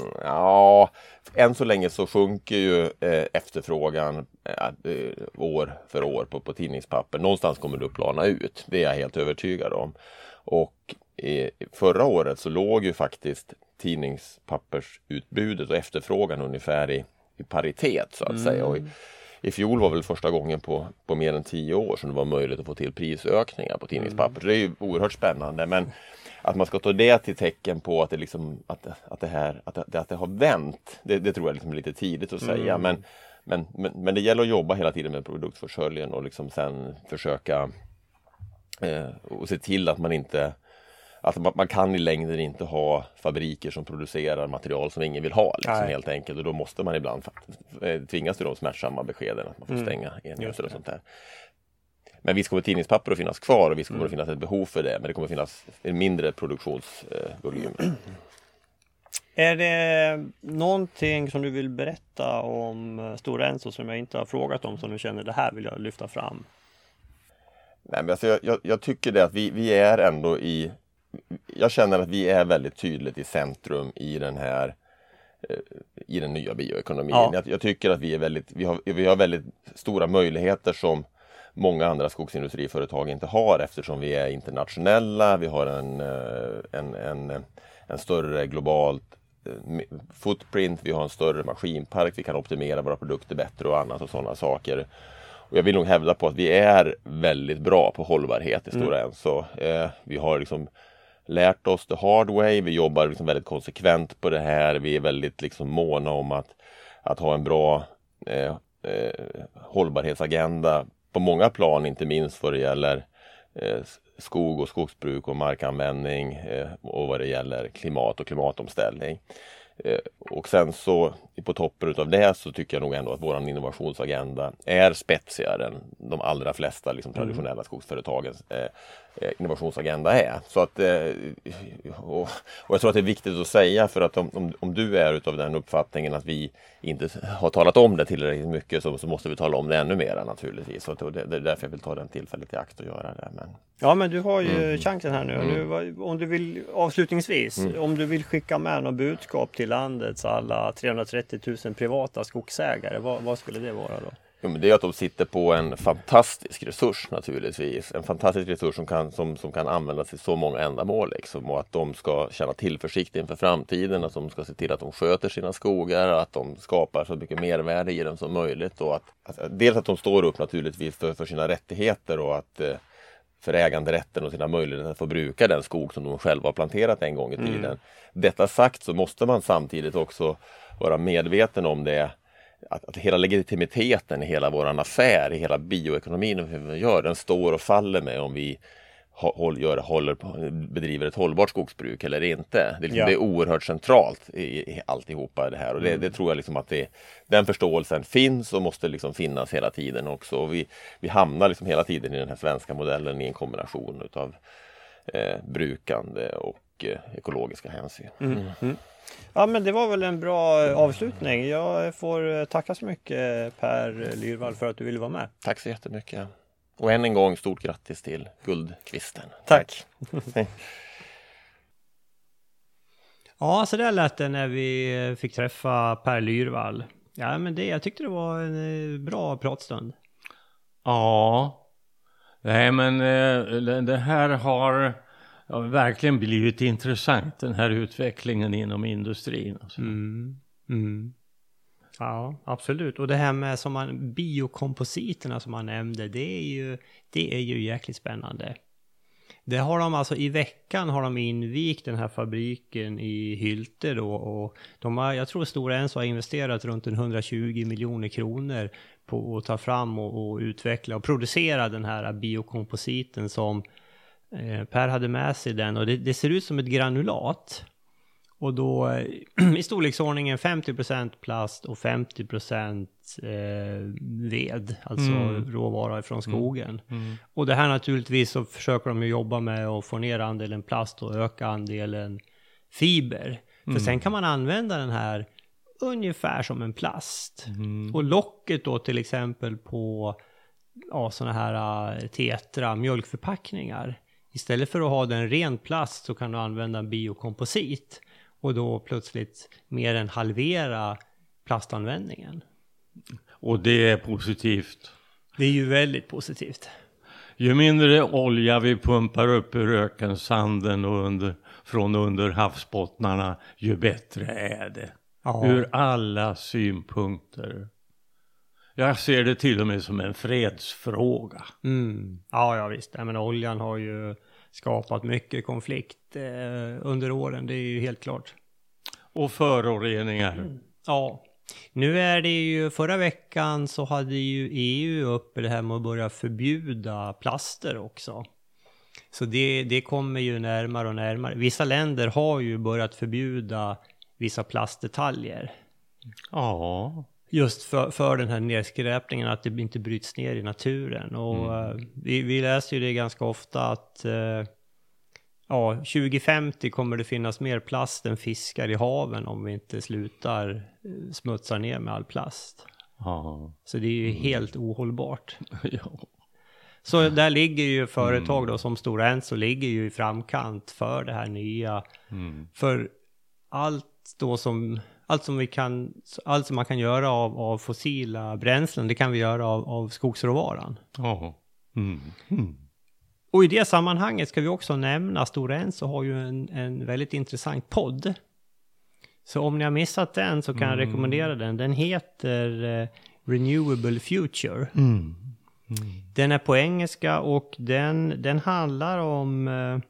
Mm, ja, än så länge så sjunker ju eh, efterfrågan eh, eh, år för år på, på tidningspapper. Någonstans kommer det att plana ut. Det är jag helt övertygad om. Och eh, förra året så låg ju faktiskt tidningspappersutbudet och efterfrågan ungefär i, i paritet så att mm. säga. Och i, i fjol var väl första gången på, på mer än tio år som det var möjligt att få till prisökningar på tidningspapper. Mm. Det är ju oerhört spännande. Men att man ska ta det till tecken på att det, liksom, att, att det, här, att det, att det har vänt, det, det tror jag liksom är lite tidigt att säga. Mm. Men, men, men, men, det gäller att jobba hela tiden med produktförsörjningen och liksom sen försöka eh, och se till att man inte att man, man, kan i längden inte ha fabriker som producerar material som ingen vill ha liksom, helt enkelt och då måste man ibland eh, tvingas till de smärtsamma beskeden att man får mm. stänga enheter och sånt där. Men visst kommer tidningspapper att finnas kvar och visst kommer det mm. finnas ett behov för det men det kommer finnas en mindre produktionsvolym. Är det någonting som du vill berätta om eh, Stora Enso som jag inte har frågat om som du känner det här vill jag lyfta fram? Nej, men alltså jag, jag, jag tycker det att vi, vi är ändå i jag känner att vi är väldigt tydligt i centrum i den här eh, i den nya bioekonomin. Ja. Jag, jag, tycker att vi är väldigt, vi har, vi har väldigt stora möjligheter som många andra skogsindustriföretag inte har eftersom vi är internationella, vi har en, eh, en, en, en större globalt eh, footprint, vi har en större maskinpark, vi kan optimera våra produkter bättre och annat och sådana saker. Och jag vill nog hävda på att vi är väldigt bra på hållbarhet i Stora mm. Enso. Eh, vi har liksom lärt oss the hard way. Vi jobbar liksom väldigt konsekvent på det här. Vi är väldigt liksom måna om att, att ha en bra eh, eh, hållbarhetsagenda på många plan, inte minst vad det gäller eh, skog och skogsbruk och markanvändning eh, och vad det gäller klimat och klimatomställning. Eh, och sen så på toppen utav det så tycker jag nog ändå att våran innovationsagenda är spetsigare än de allra flesta liksom, mm. traditionella skogsföretagens eh, eh, innovationsagenda är. Så att, eh, och, och, jag tror att det är viktigt att säga för att om, om, om, du är utav den uppfattningen att vi inte har talat om det tillräckligt mycket så, så måste vi tala om det ännu mer naturligtvis. Så det, det är därför jag vill ta den tillfället i akt och göra det. Men... Ja men du har ju mm. chansen här nu. Mm. nu. Om du vill avslutningsvis, mm. om du vill skicka med något budskap till landets alla 330 000 privata skogsägare, vad, vad skulle det vara då? Jo, men det är att de sitter på en fantastisk resurs naturligtvis. En fantastisk resurs som kan, som, som kan användas till så många ändamål. Liksom. Och att de ska känna tillförsikt inför framtiden. Att de ska se till att de sköter sina skogar. Att de skapar så mycket mervärde i dem som möjligt. Och att, att, dels att de står upp naturligtvis för, för sina rättigheter och att eh, för äganderätten och sina möjligheter att få bruka den skog som de själva har planterat en gång i tiden. Mm. Detta sagt så måste man samtidigt också vara medveten om det att, att hela legitimiteten i hela våran affär, i hela bioekonomin hur vi gör, den står och faller med om vi håll, gör, håller, bedriver ett hållbart skogsbruk eller inte. Det är, liksom, ja. det är oerhört centralt i, i alltihopa det här och det, mm. det tror jag liksom att det, den förståelsen finns och måste liksom finnas hela tiden också. Och vi, vi hamnar liksom hela tiden i den här svenska modellen i en kombination utav eh, brukande och eh, ekologiska hänsyn. Mm. Mm. Ja men det var väl en bra avslutning. Jag får tacka så mycket Per Lyrvall för att du ville vara med. Tack så jättemycket. Och än en gång stort grattis till guldkvisten. Tack! Tack. ja, så där lät det när vi fick träffa Per Lyrvall. Ja, men det, jag tyckte det var en eh, bra pratstund. Ja, nej men eh, det här har verkligen blivit intressant, den här utvecklingen inom industrin. Mm. Mm. Ja, absolut. Och det här med som man, biokompositerna som man nämnde, det är ju, det är ju jäkligt spännande. Det har de alltså i veckan har de invigt den här fabriken i Hylte då och de har, jag tror Stora Enso har investerat runt 120 miljoner kronor på att ta fram och, och, utveckla och producera den här biokompositen som eh, Per hade med sig den och det, det ser ut som ett granulat. Och då i storleksordningen 50% plast och 50% eh, ved, alltså mm. råvara från mm. skogen. Mm. Mm. Och det här naturligtvis så försöker de ju jobba med att få ner andelen plast och öka andelen fiber. För mm. sen kan man använda den här ungefär som en plast. Mm. Och locket då till exempel på ja, sådana här uh, tetra mjölkförpackningar. Istället för att ha den ren plast så kan du använda en biokomposit och då plötsligt mer än halvera plastanvändningen. Och det är positivt. Det är ju väldigt positivt. Ju mindre olja vi pumpar upp ur ökensanden och under, från under havsbottnarna, ju bättre är det. Ja. Ur alla synpunkter. Jag ser det till och med som en fredsfråga. Mm. Ja, ja visst. men oljan har ju skapat mycket konflikt eh, under åren, det är ju helt klart. Och föroreningar. Mm. Ja. Nu är det ju, förra veckan så hade ju EU uppe det här med att börja förbjuda plaster också. Så det, det kommer ju närmare och närmare. Vissa länder har ju börjat förbjuda vissa plastdetaljer. Ja. Just för, för den här nedskräpningen, att det inte bryts ner i naturen. Och mm. uh, vi, vi läser ju det ganska ofta att uh, ja, 2050 kommer det finnas mer plast än fiskar i haven om vi inte slutar uh, smutsa ner med all plast. Ja. Så det är ju mm. helt ohållbart. ja. Så där ligger ju företag då som Stora Enso ligger ju i framkant för det här nya. Mm. För allt då som allt som vi kan, allt som man kan göra av, av fossila bränslen, det kan vi göra av, av skogsråvaran. Ja. Mm. Mm. Och i det sammanhanget ska vi också nämna, Stora Enso har ju en, en väldigt intressant podd. Så om ni har missat den så kan mm. jag rekommendera den. Den heter uh, Renewable Future. Mm. Mm. Den är på engelska och den, den handlar om uh,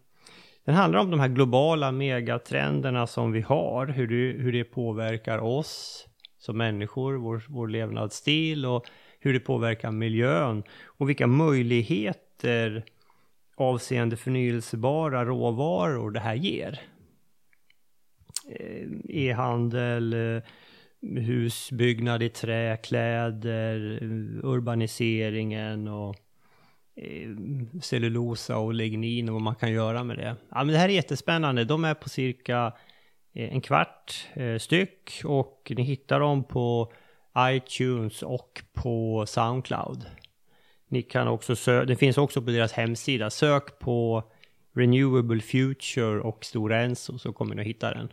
den handlar om de här globala megatrenderna som vi har, hur det, hur det påverkar oss som människor, vår, vår levnadsstil och hur det påverkar miljön och vilka möjligheter avseende förnyelsebara råvaror det här ger. Eh, e-handel, eh, husbyggnad i trä, kläder, eh, urbaniseringen och Eh, cellulosa och lignin och vad man kan göra med det. Ja, men det här är jättespännande. De är på cirka eh, en kvart eh, styck och ni hittar dem på iTunes och på Soundcloud. Ni kan också söka, det finns också på deras hemsida. Sök på Renewable Future och Stora Enso så kommer ni att hitta den.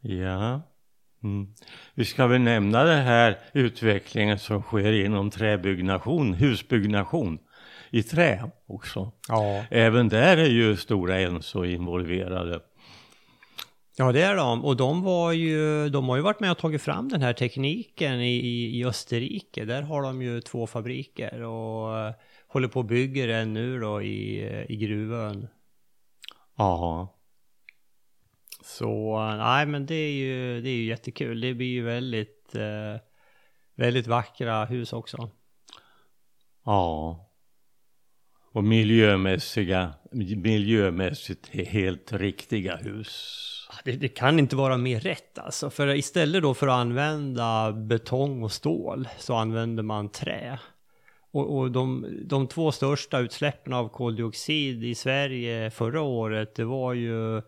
Ja. Mm. Vi ska väl nämna den här utvecklingen som sker inom träbyggnation, husbyggnation i trä också. Ja. Även där är ju Stora Enso involverade. Ja det är de och de var ju, de har ju varit med och tagit fram den här tekniken i, i, Österrike. Där har de ju två fabriker och uh, håller på och bygger en nu då i, i Gruvön. Ja. Så nej men det är ju, det är ju jättekul. Det blir ju väldigt, uh, väldigt vackra hus också. Ja och miljömässiga, miljömässigt helt riktiga hus. Det, det, kan inte vara mer rätt alltså. För istället då för att använda betong och stål så använder man trä. Och, och de, de två största utsläppen av koldioxid i Sverige förra året det var ju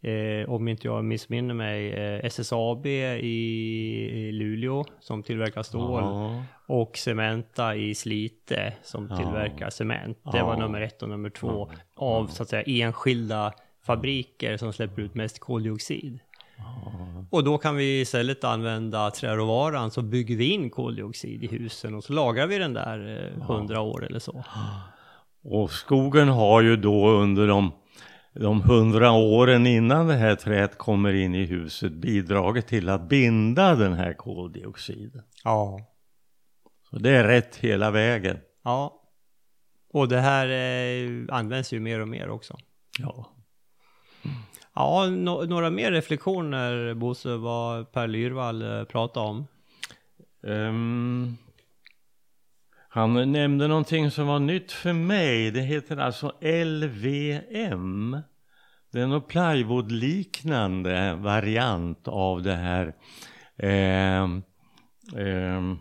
eh, om inte jag missminner mig, eh, SSAB i, Luleå som tillverkar stål ja. och Cementa i Slite som ja. tillverkar cement. Det ja. var nummer ett och nummer två av så att säga enskilda fabriker som släpper ut mest koldioxid. Och då kan vi istället använda träråvaran så bygger vi in koldioxid i husen och så lagrar vi den där eh, hundra år eller så. Och skogen har ju då under de de hundra åren innan det här träet kommer in i huset bidragit till att binda den här koldioxiden. Ja. Så det är rätt hela vägen. Ja. Och det här eh, används ju mer och mer också. Ja. Ja, no några mer reflektioner Bosse, vad Per Lyrvall eh, pratade om? Um, han nämnde någonting som var nytt för mig. Det heter alltså LVM. Det är någon plywood-liknande variant av det här eh, eh,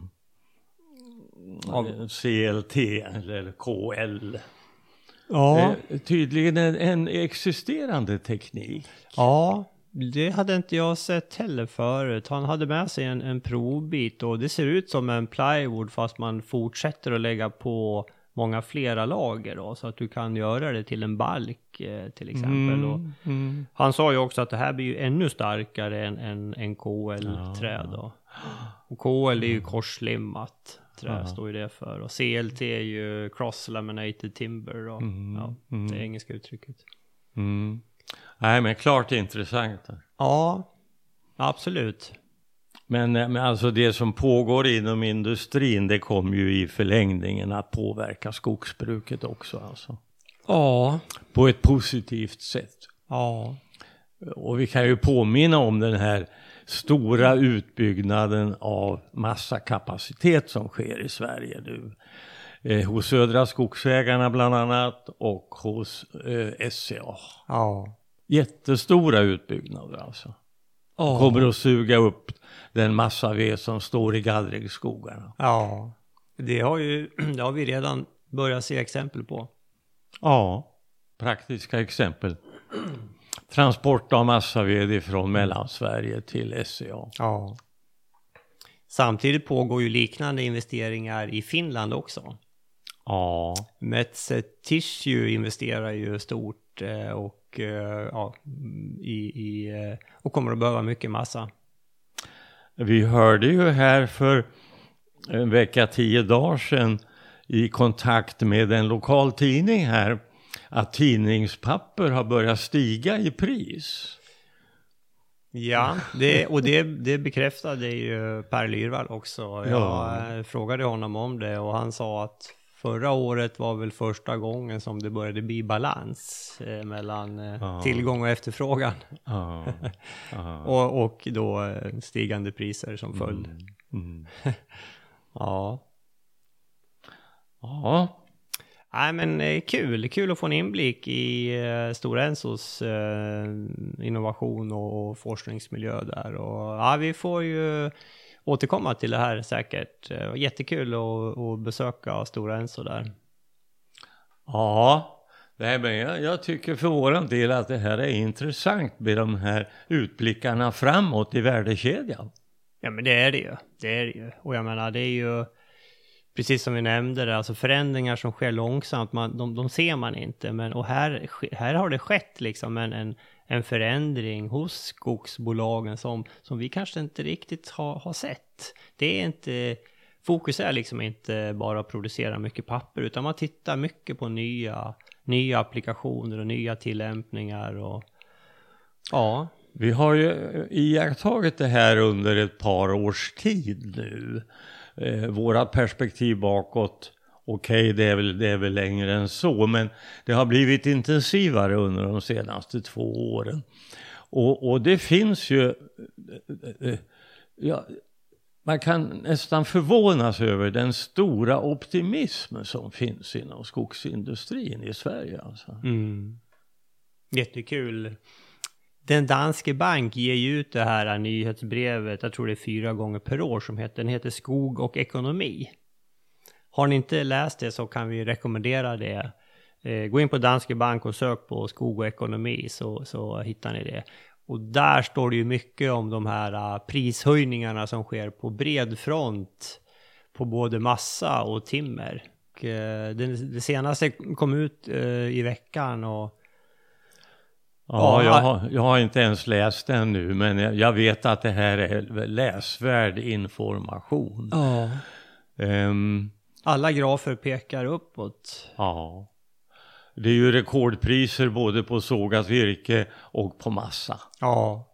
av CLT eller KL. Ja. Eh, tydligen en, en, existerande teknik. Ja, det hade inte jag sett heller förut. Han hade med sig en, en provbit och det ser ut som en plywood fast man fortsätter att lägga på många flera lager då, så att du kan göra det till en balk eh, till exempel. Mm, Och mm. han sa ju också att det här blir ju ännu starkare än, än, än KL-trä då. Och KL är ju korslimmat trä, Ja. står ju det för. Och CLT är ju cross laminated timber då. Mm, Ja, mm. det engelska uttrycket. Mm. Nej, men klart intressant. Ja, absolut. Men, eh, men alltså det som pågår inom industrin, det kommer ju i förlängningen att påverka skogsbruket också alltså. Ja, På ett positivt sätt. ja, Och vi kan ju påminna om den här stora utbyggnaden av massakapacitet som sker i Sverige nu. Eh, hos Södra Skogsägarna bland annat och hos eh, SCA. ja. Jättestora utbyggnader alltså. Ja. Kommer att suga upp den massaved som står i gallringsskogarna. Ja, det har ju, det har vi redan börjat se exempel på. Ja, praktiska exempel. Transport av massaved från Mellansverige till SCA. Ja. Samtidigt pågår ju liknande investeringar i Finland också. Ja, Metsä Tissue investerar ju stort eh, och, eh, ja, i, i, eh, och kommer att behöva mycket massa. vi hörde ju här för en vecka, tio dagar sedan i kontakt med en lokal tidning här att tidningspapper har börjat stiga i pris. Ja, det, och det, det bekräftade ju Per Lyrvall också. Jag Ja. eh, frågade honom om det och han sa att förra året var väl första gången som det började bli balans eh, mellan eh, tillgång och efterfrågan. Ja, ja. Och, och då eh, stigande priser som följd. Mm. Ja. Ja, Nej men eh, kul, kul att få en inblick i eh, Stora Ensos innovation och, och forskningsmiljö där. Och ja, vi får ju återkomma till det här säkert. Eh, Jättekul att, att besöka Stora Enso där. Ja, nej, men jag, jag tycker för våran del att det här är intressant med de här utblickarna framåt i värdekedjan. Ja men det är det ju, det är det ju. Och jag menar det är ju precis som vi nämnde det, alltså förändringar som sker långsamt, man, de, de ser man inte. Men, och här, här har det skett liksom en, en, en förändring hos skogsbolagen som, som vi kanske inte riktigt har, har sett. Det är inte, fokus är liksom inte bara att producera mycket papper, utan man tittar mycket på nya, nya applikationer och nya tillämpningar och ja. Vi har ju iakttagit det här under ett par års tid nu. Eh, våra perspektiv bakåt, okej det, är väl, det är väl längre än så, men det har blivit intensivare under de senaste två åren. Och, och det finns ju, ja, man kan nästan förvånas över den stora optimism som finns inom skogsindustrin i Sverige. Alltså. Mm. Jättekul. Den danske bank ger ju ut det här nyhetsbrevet, jag tror det är fyra gånger per år, som heter, den heter Skog och ekonomi. Har ni inte läst det så kan vi rekommendera det. Eh, gå in på Danske Bank och sök på skog och ekonomi så, så hittar ni det. Och där står det ju mycket om de här eh, prishöjningarna som sker på bred front på både massa och timmer. Och, eh, det, senaste kom ut eh, i veckan och Ja, Ja, jag har, jag har inte ens läst den nu, men jag, vet att det här är läsvärd information. Ja. Ehm, Alla grafer pekar uppåt. ja. Det är ju rekordpriser både på sågat virke och på massa. Ja.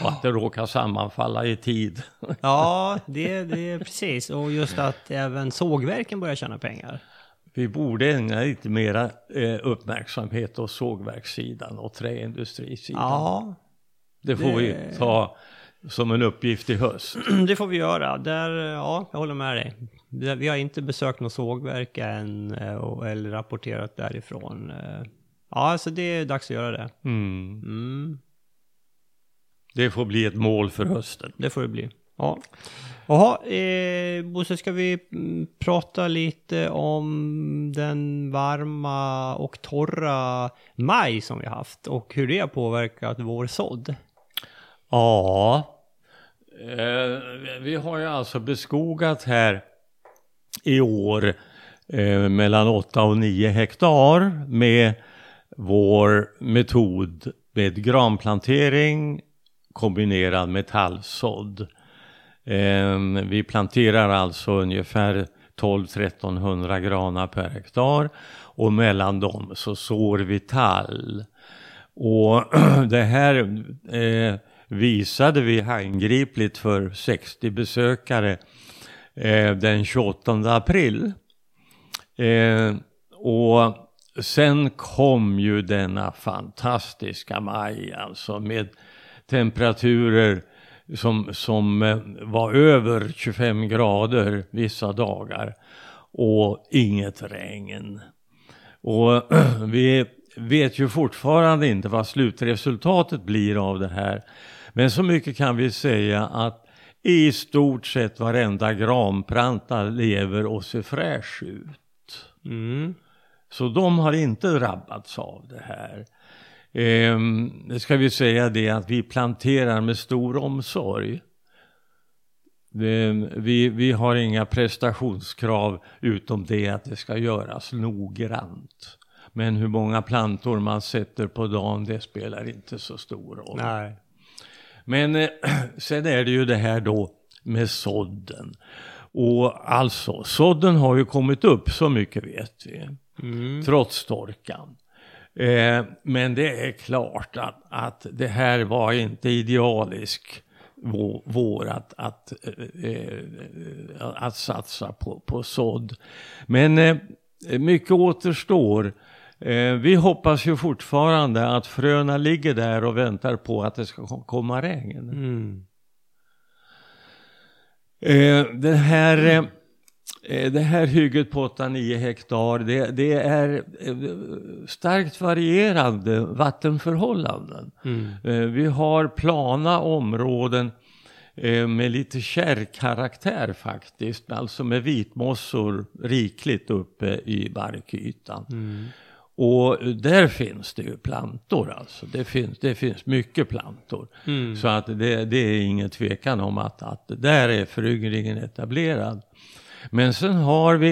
Och att det råkar sammanfalla i tid. Ja, det, det är precis. Och just att även sågverken börjar tjäna pengar. Vi borde ägna lite mera eh, uppmärksamhet åt sågverkssidan och träindustrisidan. Ja, det får vi det- ta som en uppgift i höst. det får vi göra. Där, ja, jag håller med dig. Vi har inte besökt något sågverk än eh, och- eller rapporterat därifrån. Eh, Ja, alltså det är dags att göra det. Mm. Mm, Det får bli ett mål för hösten. det får det bli. Ja. Jaha, eh, Bosse, ska vi mm, prata lite om den varma och torra maj som vi haft och hur det har påverkat vår sådd? Ja, eh, vi har ju alltså beskogat här i år eh, mellan 8 och 9 hektar med vår metod med granplantering kombinerad med tallsådd. Eh, vi planterar alltså ungefär 12-1300 granar per hektar och mellan dem så sår vi tall. Och det här eh, visade vi handgripligt för 60 besökare eh, den 28 april. Eh, och sen kom ju denna fantastiska maj alltså med temperaturer som, som eh, var över 25 grader vissa dagar och inget regn. Och vi vet ju fortfarande inte vad slutresultatet blir av det här. Men så mycket kan vi säga att i stort sett varenda granplanta lever och ser fräsch ut. Mm. Så de har inte drabbats av det här. Eh, det ska vi säga det att vi planterar med stor omsorg. Det, vi, vi har inga prestationskrav utom det att det ska göras noggrant. Men hur många plantor man sätter på dagen det spelar inte så stor roll. Nej. Men eh, sen är det ju det här då med sådden. Och alltså, sådden har ju kommit upp, så mycket vet vi. Mm. Trots torkan. Eh, men det är klart att, att det här var inte idealisk vår, vår att, att, eh, eh, att satsa på, på sådd. Men eh, mycket återstår. Eh, vi hoppas ju fortfarande att fröna ligger där och väntar på att det ska komma regn. Mm. Eh, den här Eh, det här hygget på 8-9 hektar, det, det, är starkt varierande vattenförhållanden. Mm. Vi har plana områden med lite kärrkaraktär faktiskt, alltså med vitmossor rikligt uppe i barkytan. Mm. Och där finns det ju plantor alltså. Det finns, det finns mycket plantor. Mm. Så att det, det, är ingen tvekan om att, att där är föryngringen etablerad. Men sen har vi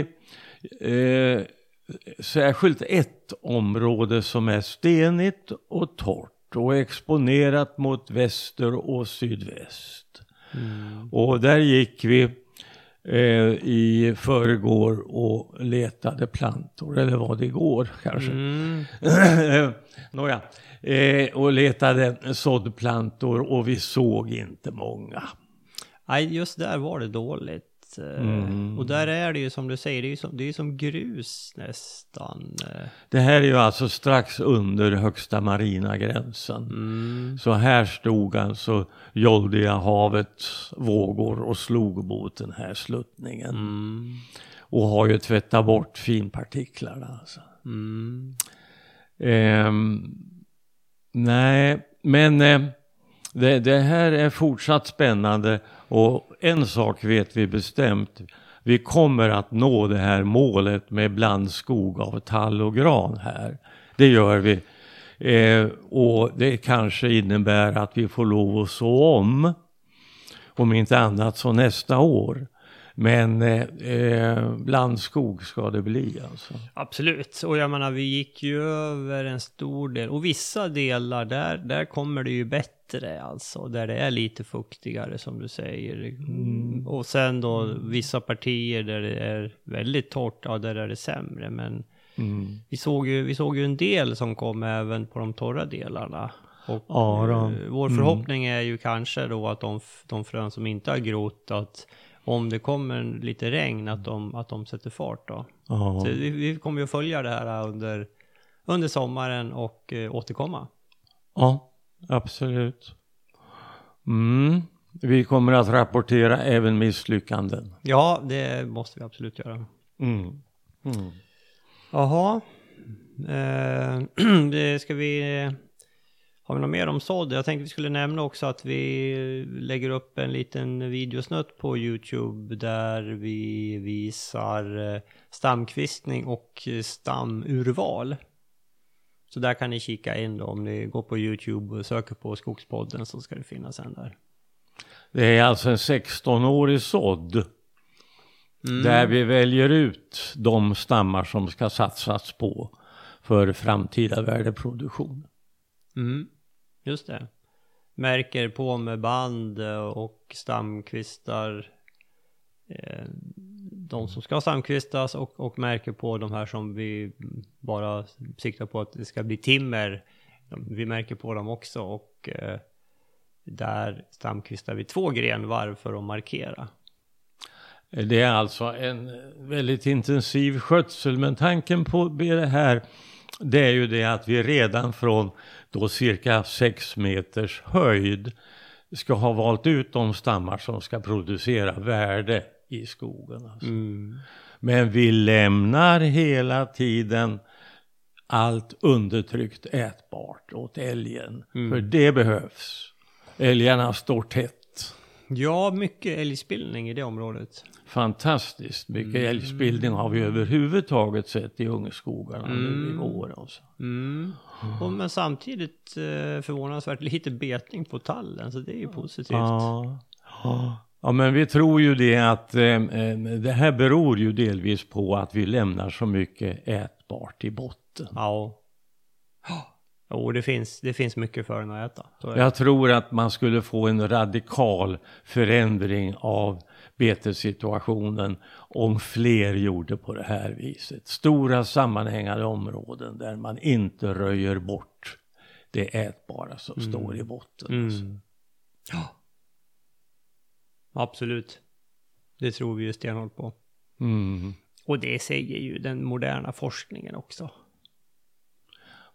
eh, särskilt ett område som är stenigt och torrt och exponerat mot väster och sydväst. Mm. Och där gick vi eh, i förrgår och letade plantor, eller var det igår kanske? Mm. Nåja, eh, och letade såddplantor och vi såg inte många. Nej, just där var det dåligt. Mm. Och där är det ju som du säger, det är ju som, det är som grus nästan. Det här är ju alltså strax under högsta marina gränsen. Mm. Så här stod alltså Joldiga havets vågor och slog mot den här sluttningen. Mm. Och har ju tvättat bort finpartiklarna. Alltså. Eh, nej, men eh, det, det här är fortsatt spännande och en sak vet vi bestämt. Vi kommer att nå det här målet med blandskog av tall och gran här. Det gör vi. Eh, och det kanske innebär att vi får lov att så om. Om inte annat så nästa år. Men eh, eh, blandskog ska det bli alltså. Absolut, och jag menar vi gick ju över en stor del och vissa delar där, där kommer det ju bättre alltså. Där det är lite fuktigare som du säger. Mm. Och sen då vissa partier där det är väldigt torrt, ja där är det sämre. Men mm. vi, såg ju, vi såg ju en del som kom även på de torra delarna. Och ja, eh, vår mm. förhoppning är ju kanske då att de, de frön som inte har grott, att om det kommer lite regn att de, att de sätter fart då. Så vi, vi kommer ju att följa det här under, under sommaren och eh, återkomma. Ja, absolut. Mm. Vi kommer att rapportera även misslyckanden. Ja, det måste vi absolut göra. Mm. Mm. Jaha. Eh, ska vi har vi något mer om sådd? Jag tänkte vi skulle nämna också att vi lägger upp en liten videosnutt på Youtube där vi visar eh, stamkvistning och stamurval. Så där kan ni kika in då om ni går på YouTube och söker på Skogspodden så ska det finnas en där. Det är alltså en 16-årig sådd. Mm. Där vi väljer ut de stammar som ska satsas på för framtida värdeproduktion. Mm. Just det. Märker på med band eh, och stamkvistar. Eh, de som ska stamkvistas och, och märker på de här som vi bara siktar på att det ska bli timmer. Vi märker på dem också och eh, där stamkvistar vi två grenvarv för att markera. Det är alltså en väldigt intensiv skötsel men tanken på det här det är ju det att vi redan från då cirka 6 meters höjd ska ha valt ut de stammar som ska producera värde i skogen. Alltså. Mm. Men vi lämnar hela tiden allt undertryckt ätbart åt älgen. Mm. För det behövs. Älgarna står tätt. Ja, mycket älgspillning i det området. Fantastiskt mycket älgspillning har vi överhuvudtaget sett i ungskogarna nu i Mm. vår. Alltså. Mm. Och, men samtidigt eh, förvånansvärt lite betning på tallen, så det är ju positivt. Ja. ja, men vi tror ju det att eh, eh, det här beror ju delvis på att vi lämnar så mycket ätbart i botten. Ja. Jo, det finns, det finns mycket för den att äta. Så. Jag tror att man skulle få en radikal förändring av betessituationen om fler gjorde på det här viset. Stora sammanhängande områden där man inte röjer bort det ätbara som står i botten. alltså. Mm. Ja. Absolut. Det tror vi ju stenhårt på. Mm. Och det säger ju den moderna forskningen också.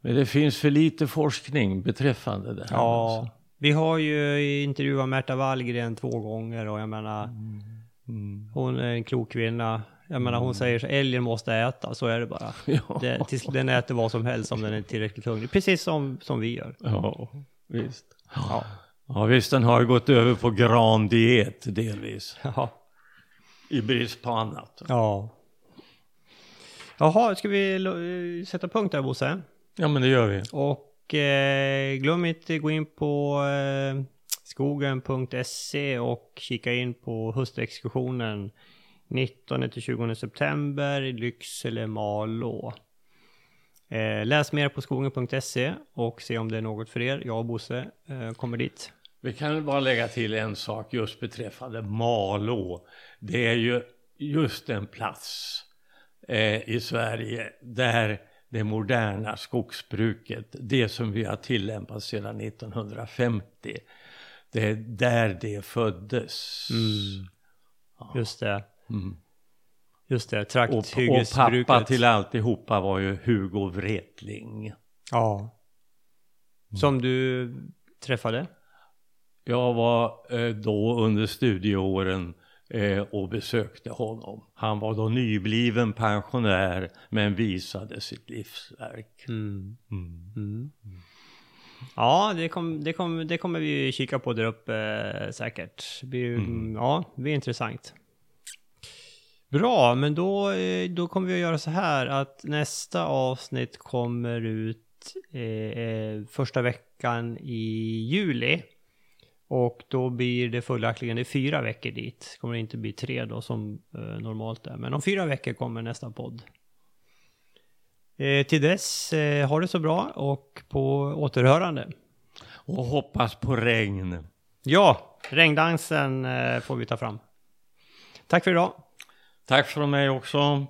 Men det finns för lite forskning beträffande det här. Ja, alltså. Vi har ju intervjuat Märta Wallgren två gånger och jag menar, Mm. hon är en klok kvinna. Jag menar, hon säger så älgen måste äta, så är det bara. Ja. Tills den äter vad som helst om den är tillräckligt hungrig. Precis som, som vi gör. ja, visst. Ja. Ja, visst, den har ju gått över på grandiet delvis. Ja. I brist på annat. ja. Jaha, ska vi lo- sätta punkt där Bosse? Ja, men det gör vi. Och eh, glöm inte gå in på eh, skogen.se och kika in på höstexkursionen 19-20 september i Lycksele, Malå. Eh, läs mer på skogen.se och se om det är något för er. Jag och Bosse eh, kommer dit. Vi kan bara lägga till en sak just beträffande Malå. Det är ju just en plats eh, i Sverige där det moderna skogsbruket, det som vi har tillämpat sedan 1950, det är där det föddes. Just det. Mm. Just det, Och, och trakthyggesbruket. pappa till alltihopa var ju Hugo Wretling. Ja. Som du träffade? Jag var eh, då under studieåren eh, och besökte honom. Han var då nybliven pensionär men visade sitt livsverk. Mm. Mm. Mm. Ja, det, kom, det, kom, det kommer vi kika på där uppe eh, säkert. Ju- Mm. Ja, det blir intressant. Bra, men då, eh, då kommer vi att göra så här att nästa avsnitt kommer ut eh, eh, första veckan i juli. Och då blir det följaktligen det är fyra veckor dit. Kommer det inte bli tre då som eh, normalt är. Men om fyra veckor kommer nästa podd. Eh, till dess, eh, ha det så bra och på återhörande. Och hoppas på regn. Ja, regndansen eh, får vi ta fram. Tack för idag. Tack från mig också.